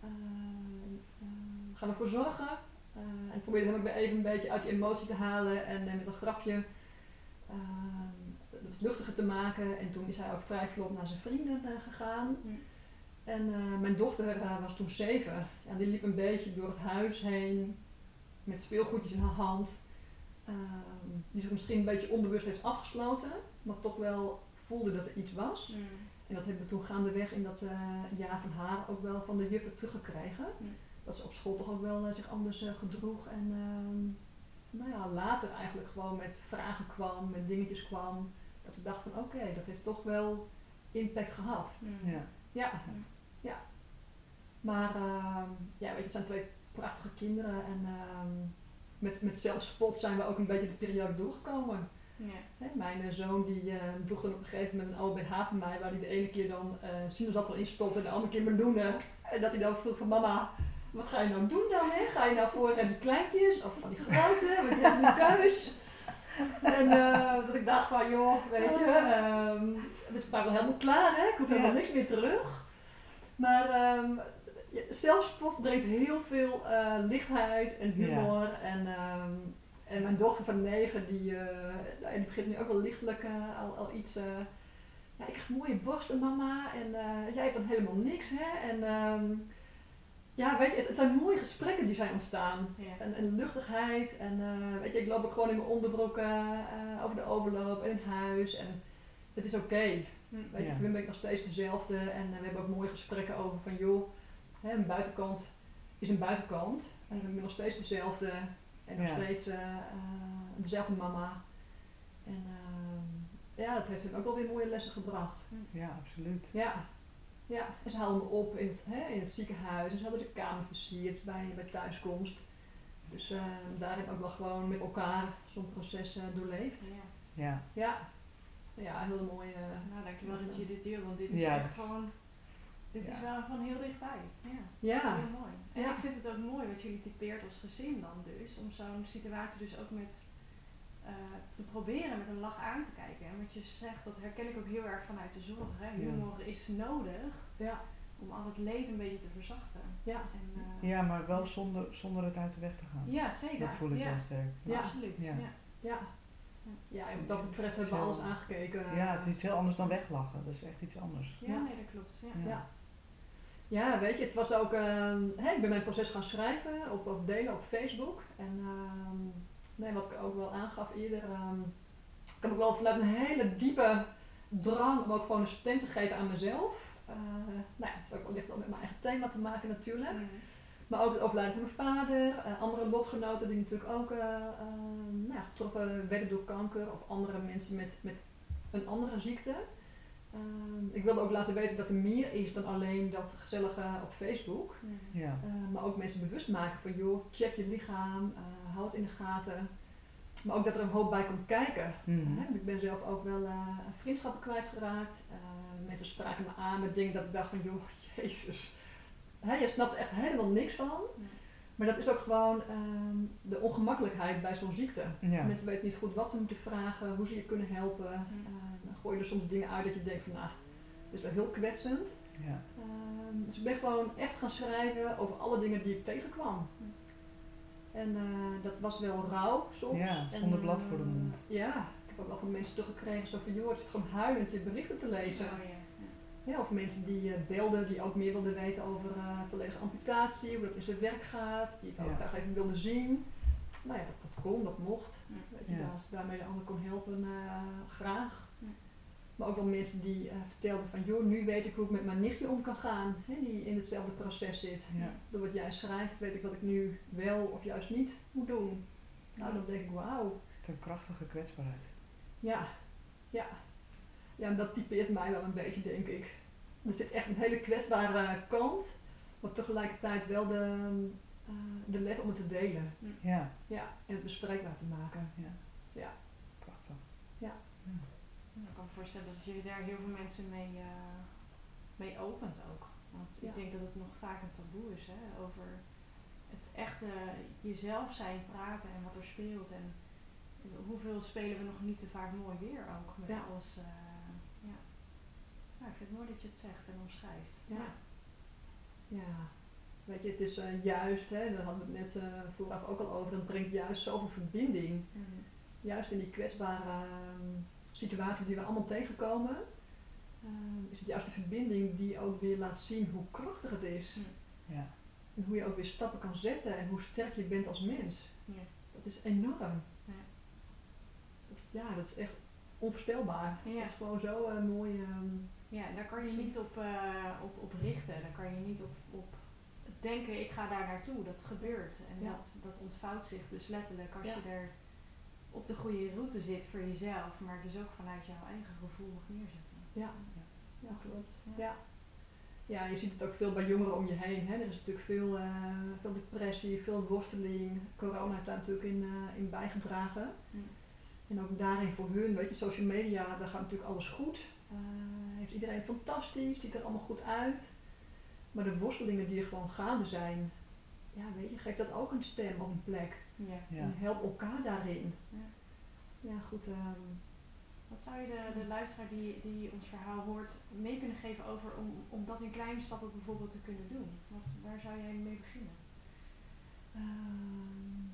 C: ehm, ehm, we gaan ervoor zorgen. Eh, en ik probeerde hem ook weer even een beetje uit die emotie te halen. En eh, met een grapje ehm, luchtiger te maken. En toen is hij ook vrij vlot naar zijn vrienden eh, gegaan.
B: Mm.
C: En eh, mijn dochter eh, was toen zeven. Ja, die liep een beetje door het huis heen. Met speelgoedjes in haar hand. Ehm, die zich misschien een beetje onbewust heeft afgesloten, maar toch wel voelde dat er iets was. En dat hebben we toen gaandeweg in dat jaar van haar ook wel van de juffen teruggekregen.
B: Ja.
C: Dat ze op school toch ook wel zich anders gedroeg en ehm, nou ja, later eigenlijk gewoon met vragen kwam, met dingetjes kwam. Dat we dachten van oké, dat heeft toch wel impact gehad.
B: Hmm.
D: Ja.
C: Ja, ja. Maar ehm, ja, weet je, het zijn twee prachtige kinderen en ehm, met, met zelfspot zijn we ook een beetje de periode doorgekomen.
B: Ja.
C: Hè, mijn eh, zoon die eh, droeg dan op een gegeven moment een OBH van mij, waar hij de ene keer dan eh sinaasappel in stopte en de andere keer meloenen. En dat hij dan vroeg van mama, wat ga je nou doen dan? Hè? Ga je nou voor eh, die kleintjes of van die grote? Want je hebt nu keus. En eh, dat ik dacht van, joh, weet je, ehm het is maar wel helemaal klaar, hè? ik hoef helemaal
D: Ja.
C: niks meer terug. Maar ehm, ja, zelfspot brengt heel veel eh, lichtheid en humor. En, ehm, en mijn dochter van negen, die, nou, die begint nu ook wel lichtelijk al, al iets... ja, ik heb mooie borsten, mama. En jij hebt dan helemaal niks, hè. En ehm, ja, weet je, het, het zijn mooie gesprekken die zijn ontstaan.
B: Ja.
C: En, en luchtigheid. En eh, weet je, ik loop ook gewoon in mijn onderbroeken eh, over de overloop en in huis. En het is oké.
B: Hmm.
C: Weet je,
D: Ja.
C: voor ben ik nog steeds dezelfde. En eh, we hebben ook mooie gesprekken over van joh, hè, een buitenkant is een buitenkant. En ik ben nog steeds dezelfde. En nog
D: Ja.
C: steeds eh, eh, dezelfde mama. En ehm, ja, dat heeft hem ook wel weer mooie lessen gebracht.
D: ja, absoluut.
C: Ja. Ja, en ze haalden me op in het, hè, in het ziekenhuis en ze hadden de kamer versierd bij, bij thuiskomst. Dus eh, daarin ook wel gewoon met elkaar zo'n proces eh, doorleefd.
B: Ja.
D: Ja.
C: Ja, ja heel mooi. eh,
B: Nou, dankjewel dat je dit deelt, want dit is
D: Ja,
B: echt gewoon, dit is wel van heel dichtbij. Ja,
C: ja,
B: heel mooi. En
C: Ja.
B: ik vind het ook mooi wat jullie typeert als gezin dan dus, om zo'n situatie dus ook met eh, te proberen met een lach aan te kijken. En wat je zegt, dat herken ik ook heel erg vanuit de zorg. Hè.
D: Ja.
B: Humor is nodig
C: ja,
B: om al het leed een beetje te verzachten.
C: ja.
B: En, eh,
D: ja, maar wel zonder, zonder het uit de weg te gaan.
B: ja, zeker.
D: Dat voel ik
B: ja.
D: wel sterk.
C: Ja.
B: Absoluut.
D: Ja.
B: Ja.
C: Ja. Ja, en wat dat betreft hebben we alles aangekeken.
D: Ja, het is iets heel anders dan weglachen. Dat is echt iets anders.
B: Ja, nee, dat klopt. Ja.
D: Ja.
C: Weet je, het was ook. ehm, hè, ik ben mijn proces gaan schrijven op, op delen op Facebook. En ehm, nee, wat ik ook wel aangaf eerder. ehm, ik heb ook wel vanuit een hele diepe drang om ook gewoon een stem te geven aan mezelf. Uh, nou ja, is ook wellicht al met mijn eigen thema te maken natuurlijk.
B: Mm.
C: Maar ook het overlijden van mijn vader, eh, andere lotgenoten die natuurlijk ook eh, nou ja, getroffen werden door kanker of andere mensen met, met een andere ziekte. Ehm, ik wilde ook laten weten dat er meer is dan alleen dat gezellige op Facebook.
D: Ja.
C: Uh, maar ook mensen bewust maken van joh, check je lichaam, uh, hou het in de gaten. Maar ook dat er een hoop bij komt kijken. Uh, ik ben zelf ook wel uh, vriendschappen kwijtgeraakt. mensen spraken me aan met dingen dat ik dacht van joh, [laughs] jezus. Hè, je snapt er echt helemaal niks van.
B: Nee.
C: Maar dat is ook gewoon um, de ongemakkelijkheid bij zo'n ziekte.
D: Ja.
C: Mensen weten niet goed wat ze moeten vragen, hoe ze je kunnen helpen. Gooi je er soms dingen uit dat je denkt van nou, dit is wel heel kwetsend.
D: Ja.
C: Um, dus ik ben gewoon echt gaan schrijven over alle dingen die ik tegenkwam. En uh, dat was wel rauw soms.
D: Ja, zonder
C: en,
D: blad voor de
C: uh,
D: mond.
C: Ja, ik heb ook wel van mensen teruggekregen zo van joh, het zit gewoon huilend je berichten te lezen.
B: Oh, ja.
C: Ja, of mensen die uh, belden, die ook meer wilden weten over uh, volledige amputatie, hoe dat in zijn werk gaat, die het ook
D: Ja.
C: graag even wilden zien. Nou ja, dat, dat kon, dat mocht.
B: Ja.
C: Weet je,
D: Ja.
C: Als ik daarmee de ander kon helpen, eh, graag.
B: Ja.
C: Maar ook wel mensen die eh, vertelden van, joh, nu weet ik hoe ik met mijn nichtje om kan gaan, hè, die in hetzelfde proces zit.
D: Ja.
C: Door wat jij schrijft, weet ik wat ik nu wel of juist niet moet doen. Nou, dan denk ik, wauw,
D: Een krachtige kwetsbaarheid.
C: ja, ja. Ja, en dat typeert mij wel een beetje, denk ik. Er zit echt een hele kwetsbare kant, maar tegelijkertijd wel de, eh, de lef om het te delen.
D: Ja,
C: Ja, en het bespreekbaar te maken.
D: prachtig.
B: Ik kan me voorstellen dat je daar heel veel mensen mee, eh, mee opent ook. Want
C: Ja.
B: ik denk dat het nog vaak een taboe is hè, over het echte jezelf zijn, praten en wat er speelt. En hoeveel spelen we nog niet te vaak mooi weer ook met
C: Ja.
B: alles. eh, ja. ik vind het mooi dat je het zegt en omschrijft.
C: Ja. Ja, weet je, het is eh, juist, hè, daar hadden we het net vooraf ook al over, het brengt juist zoveel verbinding.
B: Mm.
C: Juist in die kwetsbare situatie die we allemaal tegenkomen, ehm, is het juist de verbinding die ook weer laat zien hoe krachtig het is.
D: Ja.
C: En hoe je ook weer stappen kan zetten en hoe sterk je bent als mens.
B: Ja.
C: Dat is enorm.
B: Ja.
C: Dat, ja, dat is echt onvoorstelbaar.
B: Ja.
C: Dat is gewoon zo eh, mooi. ehm,
B: Ja, daar kan je niet op, eh, op, op richten. Daar kan je niet op, op denken, ik ga daar naartoe. Dat gebeurt. En
C: Ja.
B: dat, dat ontvouwt zich dus letterlijk als
C: Ja.
B: je er op de goede route zit voor jezelf. Maar dus ook vanuit jouw eigen gevoel mag neerzetten.
C: ja. ja, klopt.
B: Ja.
C: Ja. je ziet het ook veel bij jongeren om je heen. Hè. Er is natuurlijk veel, eh, veel depressie, veel worsteling. Corona heeft daar natuurlijk in, eh, in bijgedragen.
B: Mm.
C: En ook daarin voor hun, weet je, social media, daar gaat natuurlijk alles goed. Eh, heeft iedereen fantastisch, ziet er allemaal goed uit. Maar de worstelingen die er gewoon gaande zijn, ja, weet je, geeft dat ook een stem of een plek.
B: Ja.
D: Ja.
C: En help elkaar daarin.
B: Ja.
C: Ja, goed. ehm,
B: Wat zou je de, de luisteraar die, die ons verhaal hoort mee kunnen geven over om, om dat in kleine stappen bijvoorbeeld te kunnen doen? Wat, waar zou jij mee beginnen?
C: Ehm,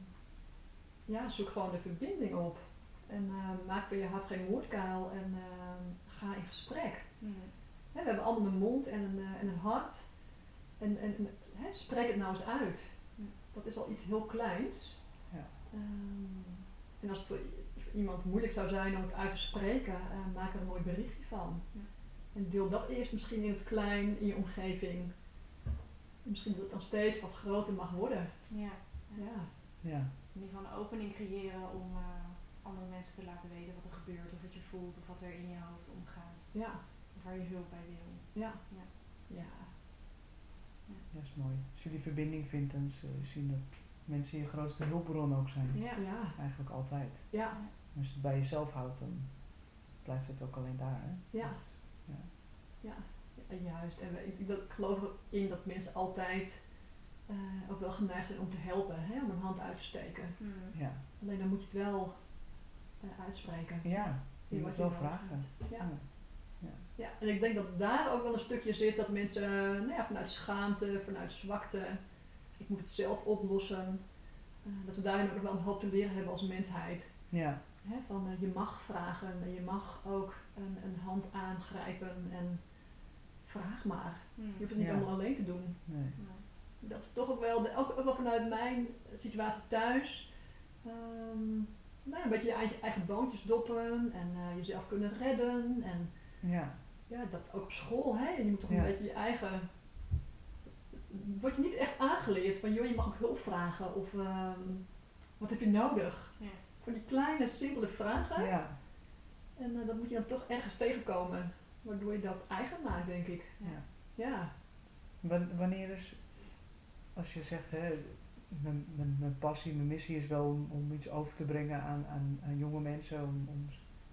C: ja, zoek gewoon de verbinding op. En eh, maak van je hart geen moordkuil en ehm, ga in gesprek. Hè, we hebben allemaal een mond en een, eh, en een hart. En, en en, hè, spreek het nou eens uit. Dat is al iets heel kleins.
D: Ja.
C: Ehm, en als het voor, iemand moeilijk zou zijn om het uit te spreken, eh, maak er een mooi berichtje van.
B: Ja.
C: En deel dat eerst misschien in het klein, in je omgeving. En misschien dat het dan steeds wat groter mag worden.
B: Ja.
C: Ja.
D: Ja.
B: In ieder geval een opening creëren om eh, andere mensen te laten weten wat er gebeurt, of wat je voelt, of wat er in je hoofd omgaat,
C: Ja.
B: of waar je hulp bij wil.
C: Ja.
B: Ja.
C: Ja.
D: Dat is mooi. Als je die verbinding vindt, dan je zien dat mensen je grootste hulpbron ook zijn.
B: Ja.
C: Ja.
D: Eigenlijk altijd.
C: Ja.
D: En als je het bij jezelf houdt, dan blijft het ook alleen daar. Hè?
C: Ja.
D: Ja.
C: Ja, juist. En we- ik, ik geloof erin dat mensen altijd eh, ook wel geneigd zijn om te helpen, hè, om een hand uit te steken.
B: Hmm.
D: Ja.
C: Alleen dan moet je het wel eh, uitspreken.
D: Ja, je
C: in
D: moet wel vragen.
C: hebt. Ja.
D: Ja.
C: ja, en ik denk dat daar ook wel een stukje zit dat mensen nou ja, vanuit schaamte, vanuit zwakte, ik moet het zelf oplossen, eh, dat we daarin ook nog wel een hoop te leren hebben als mensheid.
D: Ja.
C: Hè, van eh, je mag vragen en je mag ook een, een hand aangrijpen en vraag maar.
B: Hmm.
C: Je hoeft het niet
D: Ja.
C: allemaal alleen te doen.
D: Nee.
C: Dat is toch ook wel, de, ook, ook wel vanuit mijn situatie thuis. ehm, nou, een beetje je eigen, eigen boontjes doppen en eh, jezelf kunnen redden. En
D: Ja,
C: ja, dat ook op school, hè. Je moet toch
D: Ja.
C: een beetje je eigen... Word je niet echt aangeleerd van, joh, je mag ook hulp vragen of ehm, wat heb je nodig?
B: Ja.
C: Van die kleine, simpele vragen.
D: ja,
C: En eh, dat moet je dan toch ergens tegenkomen, waardoor je dat eigen maakt, denk ik.
D: ja.
C: Ja.
D: Wan- Wanneer is, als je zegt, hè, mijn, mijn, mijn passie, mijn missie is wel om, om iets over te brengen aan, aan, aan jonge mensen, om, om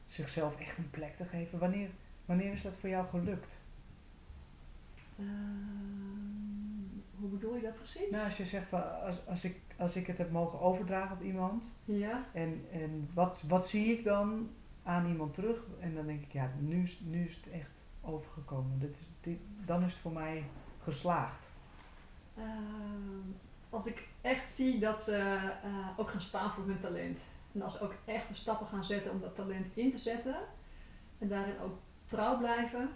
D: zichzelf echt een plek te geven. Wanneer, wanneer is dat voor jou gelukt?
C: Ehm, hoe bedoel je dat precies?
D: Nou, als je zegt, van, als, als, ik, als ik het heb mogen overdragen op iemand,
C: Ja.
D: en, en wat, wat zie ik dan aan iemand terug? En dan denk ik, ja, nu is, nu is het echt overgekomen. Dit is, dit, dan is het voor mij geslaagd.
C: Ehm, als ik echt zie dat ze eh, ook gaan staan voor hun talent. En als ze ook echt de stappen gaan zetten om dat talent in te zetten. En daarin ook trouw blijven.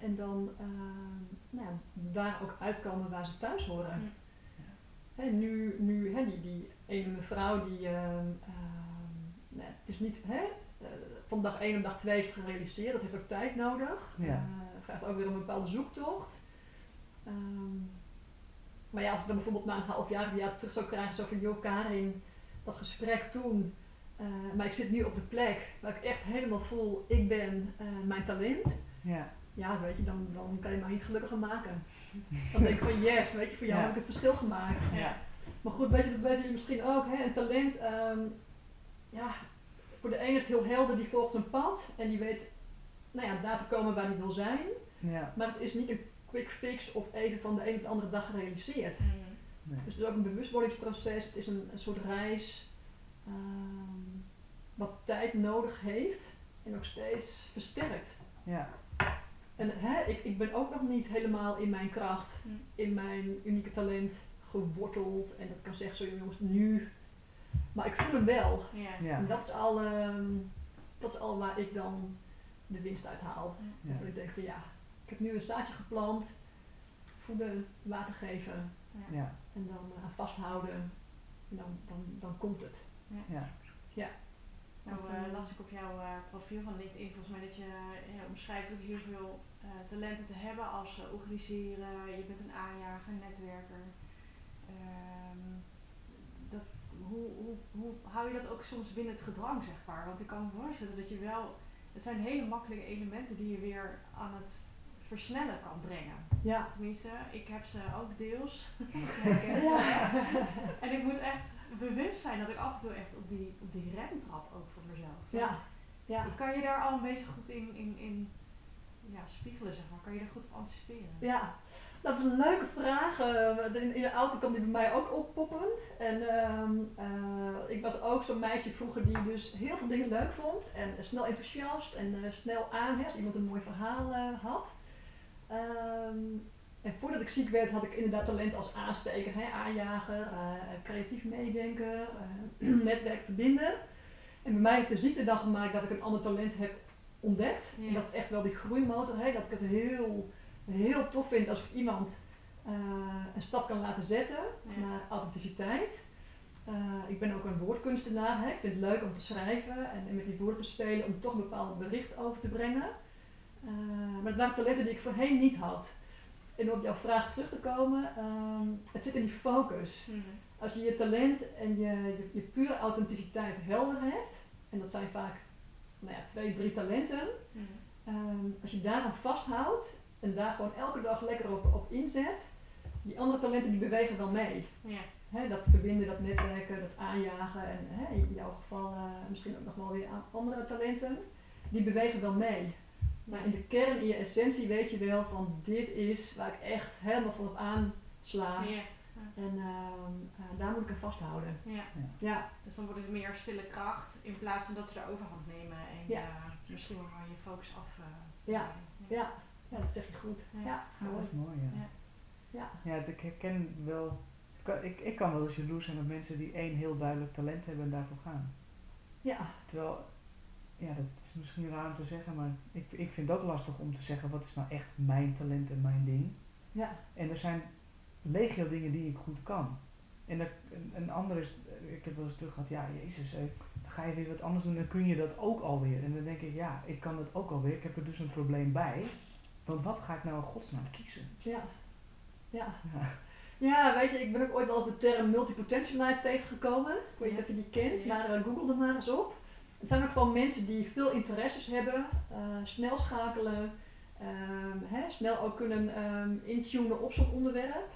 C: En dan ehm, nou ja, daar ook uitkomen waar ze thuis horen.
B: Mm.
C: Hè, nu, nu hè, die, die ene mevrouw die. ehm, ehm, nee, het is niet. Hè, eh, van dag 1 op dag 2 is het gerealiseerd. Dat heeft ook tijd nodig.
D: Ja.
C: Eh, vraagt ook weer om een bepaalde zoektocht. Ehm, maar ja, als ik dan bijvoorbeeld na een half jaar, jaar terug zou krijgen, zo van joh Karin, dat gesprek toen, eh, maar ik zit nu op de plek waar ik echt helemaal voel, ik ben eh, mijn talent.
D: Ja,
C: Ja, weet je, dan, dan kan je mij niet gelukkiger maken. Dan denk ik van yes, weet je, voor jou
D: Ja.
C: heb ik het verschil gemaakt.
B: Ja.
C: Maar goed, weet je, dat weten jullie misschien ook, hè? een talent, ehm, ja, voor de ene is het heel helder, die volgt zijn pad en die weet, nou ja, daar te komen waar hij wil zijn.
D: ja,
C: Maar het is niet een quick fix of even van de een op de andere dag gerealiseerd.
B: Mm.
D: nee.
C: Dus het is ook een bewustwordingsproces, het is een, een soort reis ehm, wat tijd nodig heeft en ook steeds versterkt.
D: ja,
C: En hè, ik, ik ben ook nog niet helemaal in mijn kracht,
B: Mm.
C: in mijn unieke talent geworteld. En dat kan zeggen, zo jongens, nu. Maar ik voel hem wel.
B: Ja.
D: ja,
C: En dat is, al, ehm, dat is al waar ik dan de winst uit haal.
D: ja.
C: Dat ik denk van ja, ik heb nu een zaadje geplant, voeden, water geven
D: ja,
C: en dan eh, vasthouden. En dan, dan, dan komt het.
D: ja.
B: Nou eh,
C: eh,
B: las ik op jouw eh, profiel van LinkedIn volgens mij dat je ja, omschrijft ook heel veel eh, talenten te hebben als uh, organiseren, je bent een aanjager, netwerker. Ehm, dat, hoe, hoe, hoe hou je dat ook soms binnen het gedrang, zeg maar? Want ik kan me voorstellen dat je wel, het zijn hele makkelijke elementen die je weer aan het versnellen kan brengen.
C: Ja.
B: Tenminste, ik heb ze ook deels. [laughs] Wel. En ik moet echt bewust zijn dat ik af en toe echt op die, op die rem trap ook voor mezelf.
C: Ja. Ja.
B: Kan je daar al een beetje goed in, in, in ja, spiegelen, zeg maar? Kan je daar goed op anticiperen?
C: Ja, dat is een leuke vraag. Eh, in, de auto kwam die bij mij ook oppoppen. En ehm, eh, ik was ook zo'n meisje vroeger die dus heel veel dingen leuk vond. En eh, snel enthousiast en snel aan, als iemand een mooi verhaal had. Ehm, en voordat ik ziek werd had ik inderdaad talent als aansteker, hè, aanjager, creatief meedenken, [clears throat] netwerk verbinden. En bij mij heeft de ziekte dan gemaakt dat ik een ander talent heb ontdekt.
B: Ja.
C: En dat is echt wel die groeimotor, hè, dat ik het heel heel tof vind als ik iemand eh, een stap kan laten zetten
B: Ja.
C: naar authenticiteit. Eh, ik ben ook een woordkunstenaar. Hè. Ik vind het leuk om te schrijven en, en met die woorden te spelen om toch een bepaald bericht over te brengen. Eh, maar dat waren talenten die ik voorheen niet had. En om op jouw vraag terug te komen, ehm, het zit in die focus.
B: Mhm.
C: Als je je talent en je, je, je pure authenticiteit helder hebt, en dat zijn vaak nou ja, twee, drie talenten,
B: Mhm.
C: Ehm, als je daaraan vasthoudt en daar gewoon elke dag lekker op, op inzet, die andere talenten die bewegen wel mee.
B: Ja.
C: Dat verbinden, dat netwerken, dat aanjagen en in jouw geval eh, misschien ook nog wel weer aan andere talenten, die bewegen wel mee. Maar in de kern, in je essentie weet je wel van dit is waar ik echt helemaal van op aansla
B: Ja.
C: En ehm, eh, daar moet ik aan vasthouden.
B: Ja.
C: Ja,
B: Dus dan wordt het meer stille kracht in plaats van dat ze de overhand nemen en
C: Ja.
B: eh, misschien wel je focus af. eh,
C: Ja. ja, ja, dat zeg je goed.
B: Ja.
C: Mooi.
D: dat is mooi, ja.
B: Ja.
C: Ja.
D: Ja, ik herken wel. ik kan- Ik, ik kan wel eens jaloers zijn op mensen die één heel duidelijk talent hebben en daarvoor gaan.
C: Ja,
D: Terwijl, ja, dat is misschien raar om te zeggen, maar ik, ik vind het ook lastig om te zeggen wat is nou echt mijn talent en mijn ding.
C: ja,
D: En er zijn legio dingen die ik goed kan. En er, een, ander is, ik heb wel eens terug gehad, ja, jezus, eh, ga je weer wat anders doen en kun je dat ook alweer. En dan denk ik, ja, ik kan dat ook alweer. Ik heb er dus een probleem bij. Want wat ga ik nou in godsnaam kiezen?
C: Ja. Ja.
D: Ja.
C: Ja, weet je, ik ben ook ooit wel eens de term multipotentialite tegengekomen. Ik weet niet of je die kent, maar uh, google er maar eens op. Het zijn ook gewoon mensen die veel interesses hebben, eh, snel schakelen, ehm, hè, snel ook kunnen ehm, intunen op zo'n onderwerp.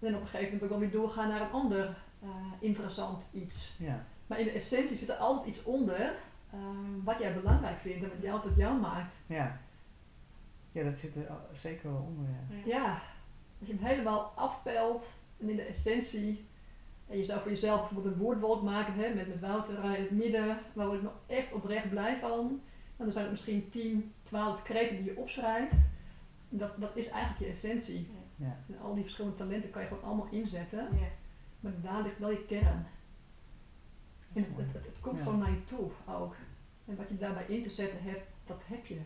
C: En op een gegeven moment ook wel weer doorgaan naar een ander eh, interessant iets.
D: Ja.
C: Maar in de essentie zit er altijd iets onder ehm, wat jij belangrijk vindt en wat jou tot jou maakt.
D: Ja. Ja, dat zit er zeker wel onder, ja.
C: Ja, als je hem helemaal afpelt en in de essentie. En je zou voor jezelf bijvoorbeeld een woordwolk maken hè, met, met Wouter in het midden, waar word ik nog echt oprecht blij van. En dan zijn het misschien 10, 12 kreten die je opschrijft. Dat, dat is eigenlijk je essentie.
D: Ja.
C: En al die verschillende talenten kan je gewoon allemaal inzetten.
B: Ja.
C: Maar daar ligt wel je kern. En het, het, het, het komt
D: Ja.
C: gewoon naar je toe ook. En wat je daarbij in te zetten hebt, dat heb je.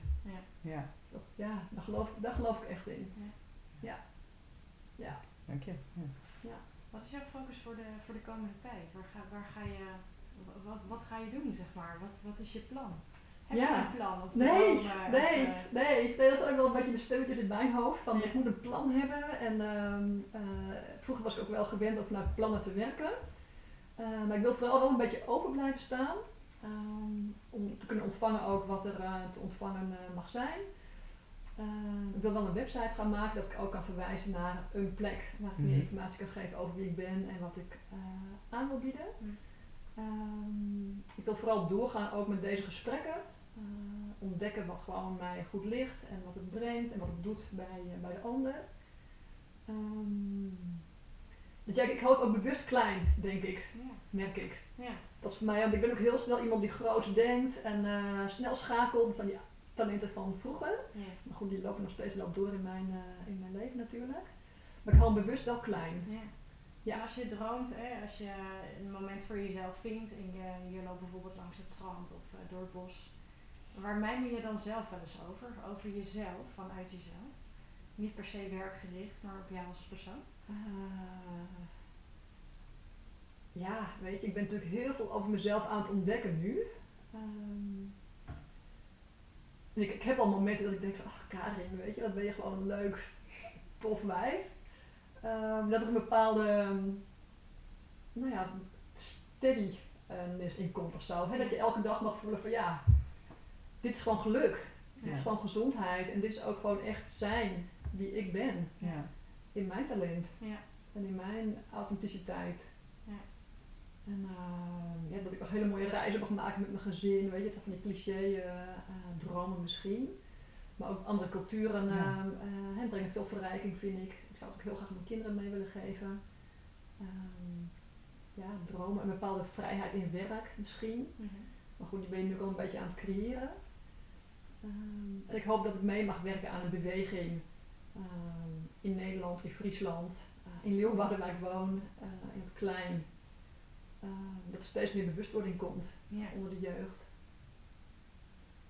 D: Ja,
C: Dat- ja, daar geloof, ik- daar geloof ik echt in.
D: dank je. Ja.
B: Wat is jouw focus voor de, voor de komende tijd? Waar ga, waar ga je, wat, wat ga je doen, zeg maar? Wat, wat is je plan? Heb
C: Ja.
B: je een plan? Of
C: Nee,
B: dromen, of,
C: nee,
B: eh,
C: nee, nee. Dat zijn ook wel een beetje de stemmetjes in mijn hoofd. Van
B: Ja.
C: ik moet een plan hebben. En ehm, eh, vroeger was ik ook wel gewend om vanuit plannen te werken. Eh, maar ik wil vooral wel een beetje open blijven staan. ehm, om te kunnen ontvangen ook wat er eh, te ontvangen eh, mag zijn. Eh, ik wil wel een website gaan maken dat ik ook kan verwijzen naar een plek waar ik meer
D: Mhm.
C: informatie kan geven over wie ik ben en wat ik eh, aan wil bieden. Ehm, ik wil vooral doorgaan ook met deze gesprekken. Eh, ontdekken wat gewoon mij goed ligt en wat het brengt en wat het doet bij, eh, bij de ander. Ehm, dus ja, ik hou het ook bewust klein, denk ik,
B: ja,
C: merk ik.
B: ja,
C: Dat is voor mij, want ik ben ook heel snel iemand die groot denkt en eh, snel schakelt. Dat zijn die talenten van vroeger.
B: ja.
C: Maar goed, die lopen nog steeds wel door in mijn, in mijn leven natuurlijk. Maar ik hou bewust wel klein.
B: Ja. En als je droomt, hè, als je een moment voor jezelf vindt en je, je loopt bijvoorbeeld langs het strand of door het bos, waar mijmer je dan zelf wel eens over? Over jezelf, vanuit jezelf? Niet per se werkgericht, maar op jou als persoon?
C: Eh, ja, weet je, ik ben natuurlijk heel veel over mezelf aan het ontdekken nu. Ehm, ik, ik heb al momenten dat ik denk van, ach Karin, weet je, wat ben je gewoon een leuk, tof wijf. Ehm, dat er een bepaalde, nou ja, steadiness in of zo. Dat je elke dag mag voelen van, ja, dit is gewoon geluk. Dit is gewoon gezondheid. En dit is ook gewoon echt zijn wie ik ben.
D: Ja.
C: In mijn talent.
B: Ja.
C: En in mijn authenticiteit.
B: Ja.
C: En eh, ja, dat ik ook hele mooie reizen mag maken met mijn gezin. Weet je, zijn van die cliché eh, eh, dromen misschien. Maar ook andere culturen
D: Ja.
C: eh, eh, brengen veel verrijking, vind ik. Ik zou het ook heel graag mijn kinderen mee willen geven. Ehm, ja, dromen, een bepaalde vrijheid in werk misschien.
B: Mhm.
C: Maar goed, die ben je nu al een beetje aan het creëren. Ehm, en ik hoop dat ik mee mag werken aan een beweging ehm, in Nederland, in Friesland, eh, in Leeuwarden waar ik woon, eh, in het klein. Ehm, dat er steeds meer bewustwording komt
B: Ja.
C: onder de jeugd.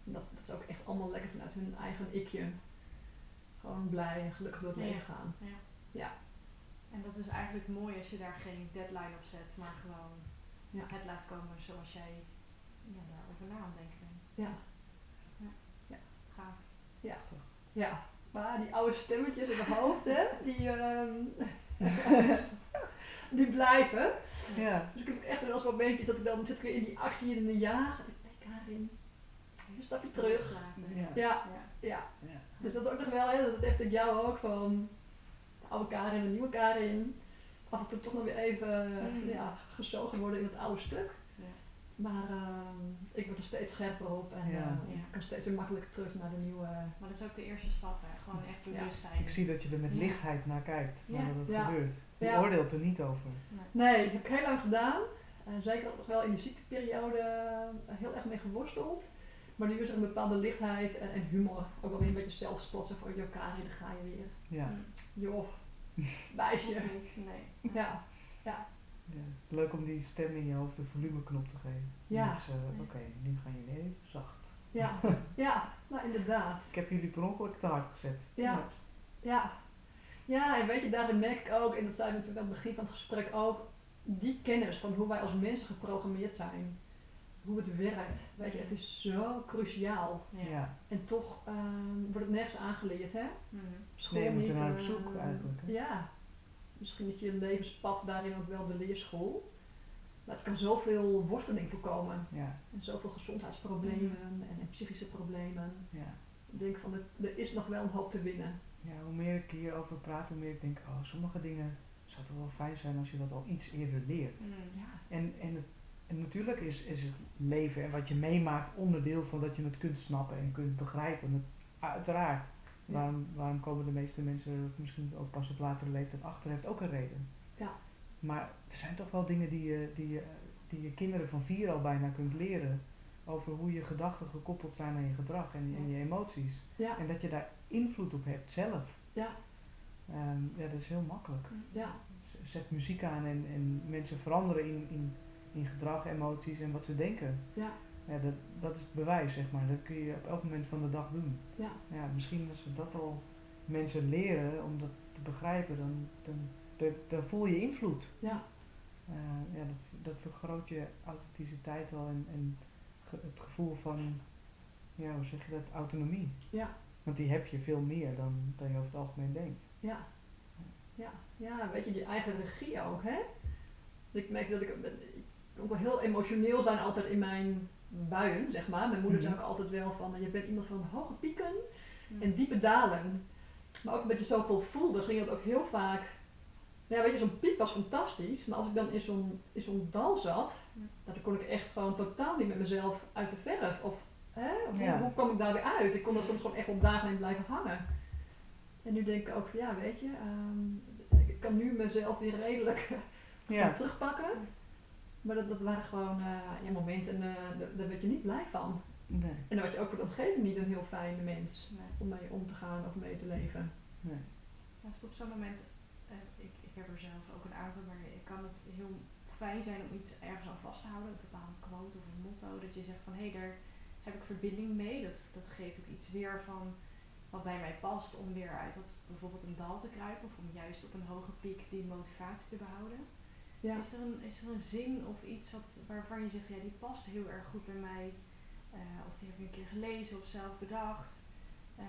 C: Dat, dat is ook echt allemaal lekker vanuit hun eigen ikje. Gewoon blij en gelukkig door het
B: Ja.
C: leven gaan.
B: En dat is eigenlijk mooi als je daar geen deadline op zet, maar gewoon
C: Ja.
B: het laat komen zoals jij ja, daarover na aan denken bent.
C: Ja.
B: Gaaf.
C: Ja, maar die oude stemmetjes in mijn hoofd, hè, die, ehm, [laughs] die blijven.
D: Ja.
C: Dus ik heb echt wel eens momentjes dat ik dan zit ik weer in die actie en in de jaag. Dat ik denk, Karin, een stapje terug.
D: Ja.
C: Ja,
B: Ja.
C: ja.
D: Ja.
C: Dus dat is ook nog wel, hè, dat heeft ik jou ook van de oude Karin en de nieuwe Karin. Af en toe toch nog weer even
B: Mm.
C: ja, gezogen worden in het oude stuk. Maar ehm, ik word er steeds scherper op en
D: Ja.
C: eh, ik kan steeds weer makkelijker terug naar de nieuwe.
B: Maar dat is ook de eerste stap, hè. Gewoon echt bewust zijn.
D: Ik zie dat je er met
B: Ja.
D: lichtheid naar kijkt,
B: Ja.
D: naar dat het
C: Ja.
D: gebeurt. Je
C: Ja.
D: oordeelt er niet over.
C: Nee, ik heb heel lang gedaan. En zeker ook nog wel in de ziekteperiode eh, heel erg mee geworsteld. Maar nu is er een bepaalde lichtheid en, en humor. Ook wel weer een beetje zelfspot. Zo van, joh Karin, daar ga je weer.
D: Ja.
B: Mm.
C: Joh. [laughs]
B: Of niet, nee.
C: Ja,
D: ja. Leuk om die stem in je hoofd een volumeknop te geven.
C: Ja.
D: Dus, eh, oké, nu gaan jullie even zacht.
C: ja, [laughs] ja, nou inderdaad.
D: Ik heb jullie per ongeluk te hard gezet.
C: Ja. Ja. Ja, en weet je, daarin merk ik ook, en dat zei we natuurlijk aan het begin van het gesprek ook, die kennis van hoe wij als mensen geprogrammeerd zijn. hoe het werkt. Weet je, het is zo cruciaal.
B: Ja.
D: Ja.
C: En toch ehm, wordt het nergens aangeleerd, hè?
B: Mhm.
C: School
D: Nee, je moet
C: niet.
D: er naar op
C: eh,
D: zoek eigenlijk, hè?
C: Ja. Misschien is je levenspad daarin ook wel de leerschool. Maar het kan zoveel worteling voorkomen.
D: Ja,
C: En zoveel gezondheidsproblemen en, en psychische problemen.
D: ja.
C: Ik denk van, er, er is nog wel een hoop te winnen.
D: Ja, hoe meer ik hierover praat, hoe meer ik denk, oh, sommige dingen zou toch wel fijn zijn als je dat al iets eerder leert.
B: Mhm.
C: Ja,
D: En, en, het, en natuurlijk is, is het leven en wat je meemaakt onderdeel van dat je het kunt snappen en kunt begrijpen. Het, uiteraard.
C: Ja.
D: Waarom, waarom komen de meeste mensen misschien ook pas op latere leeftijd achter, heeft ook een reden.
C: Ja.
D: Maar er zijn toch wel dingen die je, die, je, die je kinderen van vier al bijna kunt leren. Over hoe je gedachten gekoppeld zijn aan je gedrag en, en je emoties.
C: ja,
D: En dat je daar invloed op hebt zelf.
C: ja,
D: Ehm, ja, dat is heel makkelijk.
C: ja,
D: Z- Zet muziek aan en, en mensen veranderen in, in, in gedrag, emoties en wat ze denken.
C: ja,
D: Ja, dat, dat is het bewijs, zeg maar. Dat kun je op elk moment van de dag doen.
C: ja,
D: Ja, misschien als we dat al mensen leren om dat te begrijpen, dan, dan, dan, dan voel je invloed.
C: ja,
D: Eh, ja, dat, dat vergroot je authenticiteit al en, en ge- het gevoel van, ja, hoe zeg je dat, autonomie.
C: ja,
D: Want die heb je veel meer dan, dan je over het algemeen denkt.
C: ja, ja, ja, weet je, die eigen regie ook, hè? Ik merk dat ik, ik ook wel heel emotioneel zijn altijd in mijn buien, zeg maar. Mijn moeder zei
D: Mhm.
C: ook altijd wel van, je bent iemand van hoge pieken en diepe dalen. Maar ook omdat je zoveel voelde, ging het ook heel vaak. Nou ja, weet je, zo'n piek was fantastisch, maar als ik dan in zo'n, zo'n dal zat, dan kon ik echt gewoon totaal niet met mezelf uit de verf. Of hè, hoe,
D: Ja.
C: hoe kwam ik daar weer uit? Ik kon er soms gewoon echt wel dagen in blijven hangen. En nu denk ik ook van ja, weet je, ehm, ik kan nu mezelf weer redelijk
D: Ja, [laughs]
C: terugpakken. Maar dat, dat waren gewoon eh, ja, momenten, uh, daar, daar werd je niet blij van.
D: nee,
C: En dan was je ook voor de omgeving niet een heel fijne mens
B: Nee.
C: om mee om te gaan of mee te leven.
D: nee.
B: Als het op zo'n moment, eh, ik, ik heb er zelf ook een aantal, maar ik kan het heel fijn zijn om iets ergens aan vast te houden, een bepaalde quote of een motto, dat je zegt van hé, hey, daar heb ik verbinding mee. Dat, dat geeft ook iets weer van wat bij mij past om weer uit dat bijvoorbeeld een dal te kruipen of om juist op een hoge piek die motivatie te behouden.
C: Ja,
B: Is, er een, is er een zin of iets wat, waarvan je zegt, ja, die past heel erg goed bij mij? Eh, of die heb ik een keer gelezen of zelf bedacht. Eh,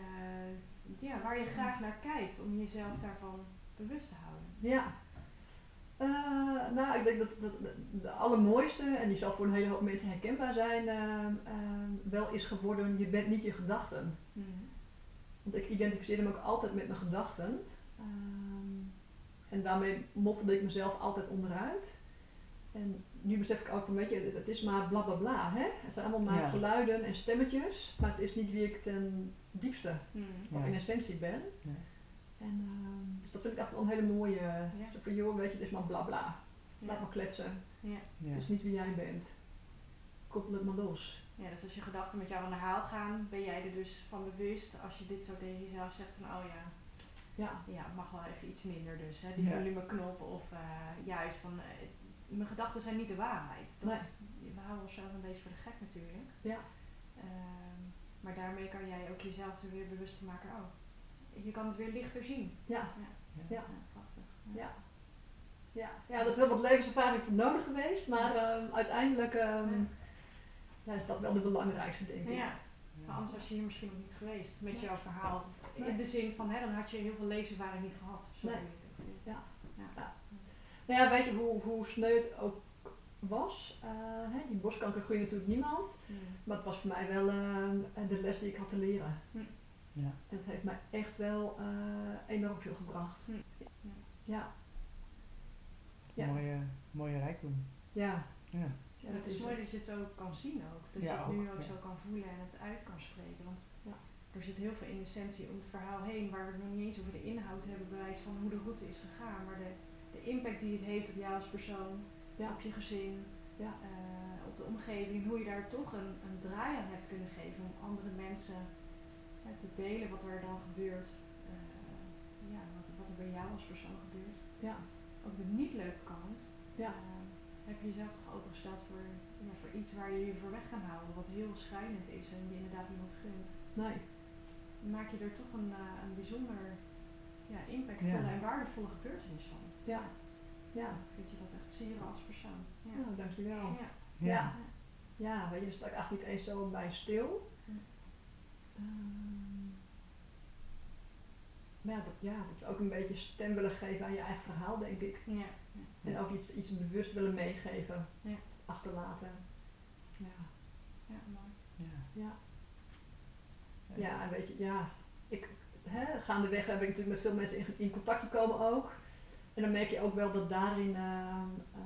B: ja, waar je graag naar kijkt om jezelf daarvan bewust te houden.
C: ja. Eh, nou, ik denk dat, dat de, allermooiste, en die zal voor een hele hoop mensen herkenbaar zijn, wel is geworden, je bent niet je gedachten. Want ik identificeerde me ook altijd met mijn gedachten. En daarmee moffelde ik mezelf altijd onderuit. En nu besef ik ook van, weet je, het, is maar bla bla bla. Hè? Het zijn allemaal maar
D: Ja.
C: geluiden en stemmetjes, maar het is niet wie ik ten diepste of
D: Ja.
C: in essentie ben.
D: Nee.
C: En, ehm, dus dat vind ik echt wel een hele mooie. Zo van, joh, weet je, het is maar bla bla. Laat maar kletsen. Het is niet wie jij bent. Koppel het maar los.
B: ja, dus als je gedachten met jou aan de haal gaan, ben jij er dus van bewust als je dit zo tegen jezelf zegt van, oh ja,
C: Ja,
B: ja, het mag wel even iets minder dus. Hè? Die
D: Ja.
B: volumeknop of eh, juist van, eh, mijn gedachten zijn niet de waarheid. Dat, We houden onszelf een beetje voor de gek natuurlijk.
C: ja,
B: Ehm, maar daarmee kan jij ook jezelf er weer bewust maken, oh, je kan het weer lichter zien.
C: ja,
D: Ja.
C: Ja.
B: prachtig.
C: ja. Ja, ja, er is wel wat levenservaring voor nodig geweest, maar ehm, uiteindelijk ehm,
B: Ja.
C: ja, is dat wel de belangrijkste, denk ik.
B: Ja, maar anders was je hier misschien ook niet geweest met jouw verhaal.
C: Nee.
B: In de zin van, hè, dan had je heel veel levenservaring niet gehad. Zo
C: Nee.
B: het.
C: Ja.
B: Ja.
C: Nou ja, weet je hoe, hoe sneu het ook was? Eh, hè, die borstkanker groeit natuurlijk niemand.
B: Mm.
C: Maar het was voor mij wel ehm, de les die ik had te leren.
D: Ja.
C: En het heeft mij echt wel eh, enorm veel gebracht.
B: Hm.
C: Ja, Ja.
D: Mooie, mooie rijkdom.
C: ja.
D: Ja.
C: Ja
B: En het is mooi dat je het ook kan zien ook. Dat
D: Ja,
B: je het nu
D: ook,
B: ook
D: ja.
B: zo kan voelen en het uit kan spreken. Want
C: Ja.
B: er zit heel veel in essentie om het verhaal heen, waar we het nog niet eens over de inhoud hebben, bewijs van hoe de route is gegaan. Maar de, de impact die het heeft op jou als persoon,
C: Ja.
B: op je gezin,
C: Ja.
B: eh, op de omgeving. En hoe je daar toch een, een draai aan hebt kunnen geven om andere mensen eh, te delen wat er dan gebeurt. Eh, ja, wat, wat er bij jou als persoon gebeurt.
C: Ja.
B: Ook de niet leuke kant.
C: Ja.
B: Heb je jezelf toch opengesteld voor, ja, voor iets waar je je voor weg kan houden, wat heel schrijnend is en je inderdaad niemand gunt.
C: Nee.
B: Dan maak je er toch een, eh, een bijzonder ja, impactvolle
D: Ja.
B: en waardevolle gebeurtenis van.
C: Ja. Ja.
B: Vind je dat echt sieren als persoon? Ja.
C: Nou, dankjewel.
B: Ja.
C: Ja. ja, weet je, daar sta ik eigenlijk niet eens zo bij stil.
B: Hm.
C: Maar ja dat, ja, dat is ook een beetje stem willen geven aan je eigen verhaal, denk ik.
B: Ja.
C: En ook iets, iets bewust willen meegeven,
B: Ja.
C: achterlaten. Ja.
B: Ja, mooi.
D: Ja.
C: Ja. Ja, en weet je, ja, ik, hè, gaandeweg ben ik natuurlijk met veel mensen in, in contact gekomen ook. En dan merk je ook wel dat daarin ehm, eh,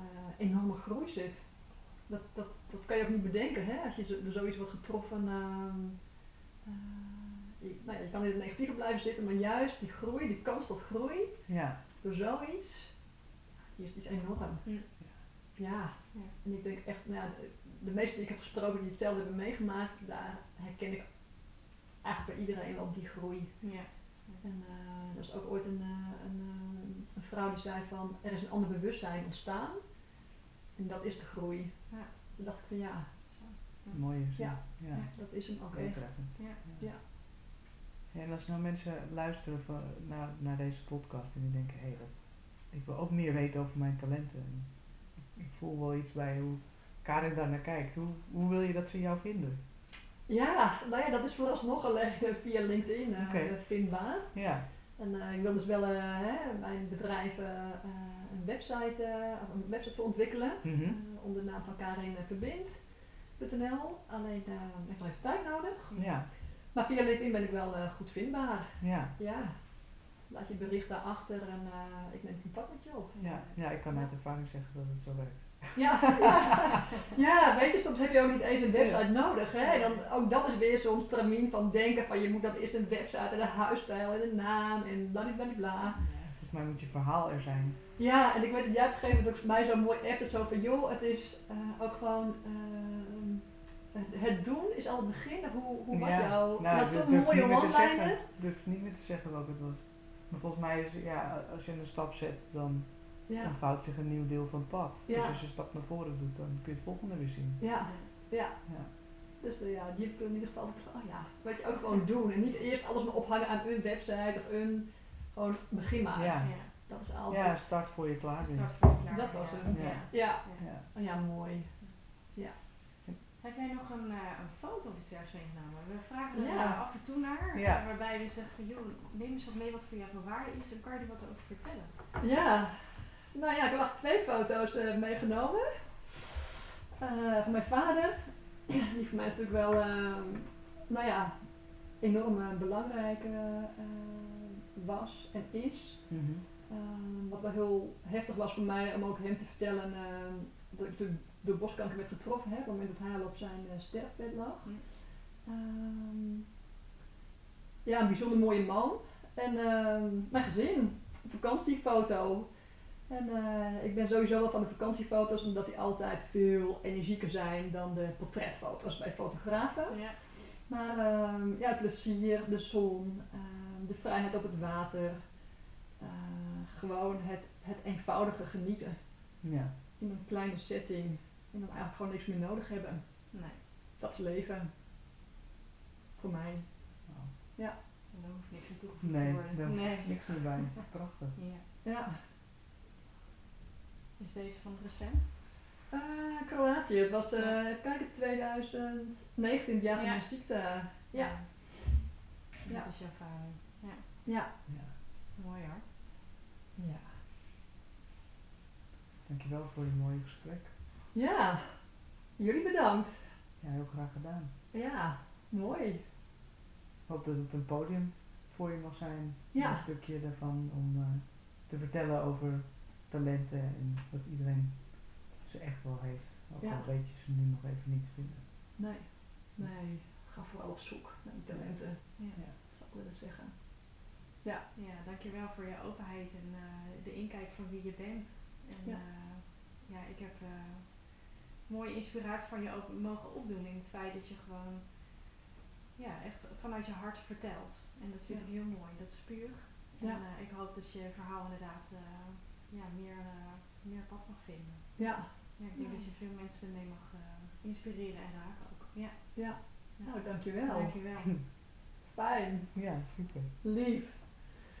C: enorme groei zit. Dat, dat, dat kan je ook niet bedenken, hè? als je zo, door zoiets wordt getroffen. ehm, je, nou ja, je kan in het negatieve blijven zitten, maar juist die groei, die kans tot groei,
D: Ja.
C: door zoiets, die is, die is enorm. Ja.
B: Ja.
C: en ik denk echt, nou ja, de, de meesten die ik heb gesproken die hetzelfde hebben meegemaakt, daar herken ik eigenlijk bij iedereen wel die groei.
B: Ja.
C: En eh, er is ook ooit een, eh, een, eh, een vrouw die zei van, er is een ander bewustzijn ontstaan en dat is de groei.
B: Ja.
C: Toen dacht ik van ja,
B: Zo.
D: Mooie zin.
C: Ja.
D: ja.
B: Ja.
C: dat is hem ook
D: Heel
C: echt.
D: treffend.
B: Ja.
C: Ja.
D: En als nou mensen luisteren van, naar, naar deze podcast en die denken, hé, hey, ik wil ook meer weten over mijn talenten. En ik, ik voel wel iets bij hoe Karin daar naar kijkt. Hoe, hoe wil je dat ze jou vinden?
C: Ja, nou ja, dat is vooralsnog alleen eh, [laughs] via LinkedIn eh, vindbaar.
D: Ja,
C: En eh, ik wil dus wel eh, hè, mijn bedrijf een, website, of een website voor ontwikkelen. Eh, onder de naam van Karin Verbind.nl. Alleen uh, heeft nog even tijd nodig.
D: ja,
C: Maar via LinkedIn ben ik wel eh, goed vindbaar.
D: ja,
C: Ja. Laat je bericht daarachter en eh, ik neem contact met je op.
D: ja, ja. Ik kan uit ervaring zeggen dat het zo werkt.
C: Ja, ja. [laughs] ja, weet je, soms heb je ook niet eens een website nodig. Hè? En dan, ook dat is weer zo'n stramien van denken van je moet dan eerst een website en een huisstijl en een naam en bladibladibla.
D: Ja, volgens mij moet je verhaal er zijn.
C: Ja, en ik weet dat jij op een gegeven moment ook mij zo mooi appt zo van joh, het is eh, ook gewoon het, doen is al het begin. Hoe, hoe was
D: Ja,
C: jouw,
D: nou,
C: had zo'n
D: durf
C: mooie
D: niet meer te
C: one-liner.
D: zeggen. Ik durf niet meer te zeggen welke het was. Maar volgens mij is, ja, als je een stap zet, dan
C: Ja,
D: ontvouwt zich een nieuw deel van het pad.
C: Ja.
D: Dus als je een stap naar voren doet, dan kun je het volgende weer zien.
C: ja, ja.
D: Ja.
C: Dus eh, ja, die heb ik in ieder geval van, oh ja, weet je ook gewoon doen. En niet eerst alles maar ophangen aan een website of een, gewoon begin maar.
D: Ja.
B: Ja.
C: Dat is al.
D: Ja, start voor je klaar bent.
B: Start voor je klaar.
C: Dat was
B: ja.
C: hem.
B: Ja.
D: Ja.
C: Ja,
D: Ja.
C: oh ja, mooi.
B: Heb jij nog een, eh, een foto of iets dergelijks meegenomen? We vragen er
C: Ja.
B: eh, af en toe naar,
D: Ja.
B: eh, waarbij we zeggen van joh, neem eens wat mee wat voor jou van waarde is en kan je er wat over vertellen?
C: Ja, nou ja, ik heb twee foto's eh, meegenomen. Eh, van mijn vader, die voor mij natuurlijk wel, ehm, nou ja, enorm belangrijk was en is.
D: Mhm.
C: Ehm, wat wel heel heftig was voor mij om ook hem te vertellen ehm, dat ik natuurlijk door borstkanker werd getroffen hè, op het moment dat hij al op zijn eh, sterfbed lag.
B: Hm.
C: Ehm, ja, een bijzonder mooie man. En ehm, mijn gezin, een vakantiefoto. En eh, ik ben sowieso wel van de vakantiefoto's, omdat die altijd veel energieker zijn dan de portretfoto's bij fotografen.
B: Ja.
C: Maar ehm, ja, het plezier, de zon, de vrijheid op het water. eh, gewoon het, het eenvoudige genieten
D: Ja.
C: in een kleine setting. En dan eigenlijk gewoon niks meer nodig hebben.
B: Nee,
C: Dat is leven. Voor mij.
D: Nou,
B: daar hoeft niks aan toegevoegd
D: Nee,
B: te worden.
D: daar hoeft
B: Nee.
D: niks meer bij. [laughs] Prachtig.
B: Ja.
C: Ja.
B: Is deze van recent?
C: Eh, Kroatië. Het was, eh even kijken, 2019, het jaar van
B: Ja.
C: mijn ziekte. Ja.
B: Dat
C: Ja.
B: is jouw vader.
C: Ja.
D: Ja.
B: Mooi hoor.
C: Ja.
D: Dankjewel voor dit mooie gesprek.
C: Ja. Jullie bedankt.
D: Ja, heel graag gedaan.
C: Ja. Mooi.
D: Ik hoop dat het een podium voor je mag zijn.
C: Ja.
D: Een stukje daarvan om eh, te vertellen over talenten en dat iedereen ze echt wel heeft. Ook
C: Ja.
D: al weet je ze nu nog even niet te vinden.
C: Nee. Nee. Ga vooral op zoek naar die talenten.
B: Ja.
D: Ja.
C: Dat zou ik willen zeggen.
B: Ja, dankjewel voor je openheid en eh, de inkijk van wie je bent. En
C: Ja.
B: ja, ja ik heb eh, mooie inspiratie van je ook mogen opdoen in het feit dat je gewoon ja, echt vanuit je hart vertelt. En dat vind
C: Ja.
B: ik heel mooi, dat is puur.
C: Ja.
B: En eh, ik hoop dat je verhaal inderdaad eh, ja, meer, eh, meer pad mag vinden.
C: Ja.
B: Ja, ik denk
C: Ja.
B: dat je veel mensen ermee mag eh, inspireren en raken ook. Ja,
C: Ja.
B: Ja.
C: Nou, dankjewel.
B: dankjewel. [laughs]
C: Fijn.
D: Ja, super.
C: Lief.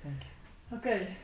D: Dank je.
C: Oké.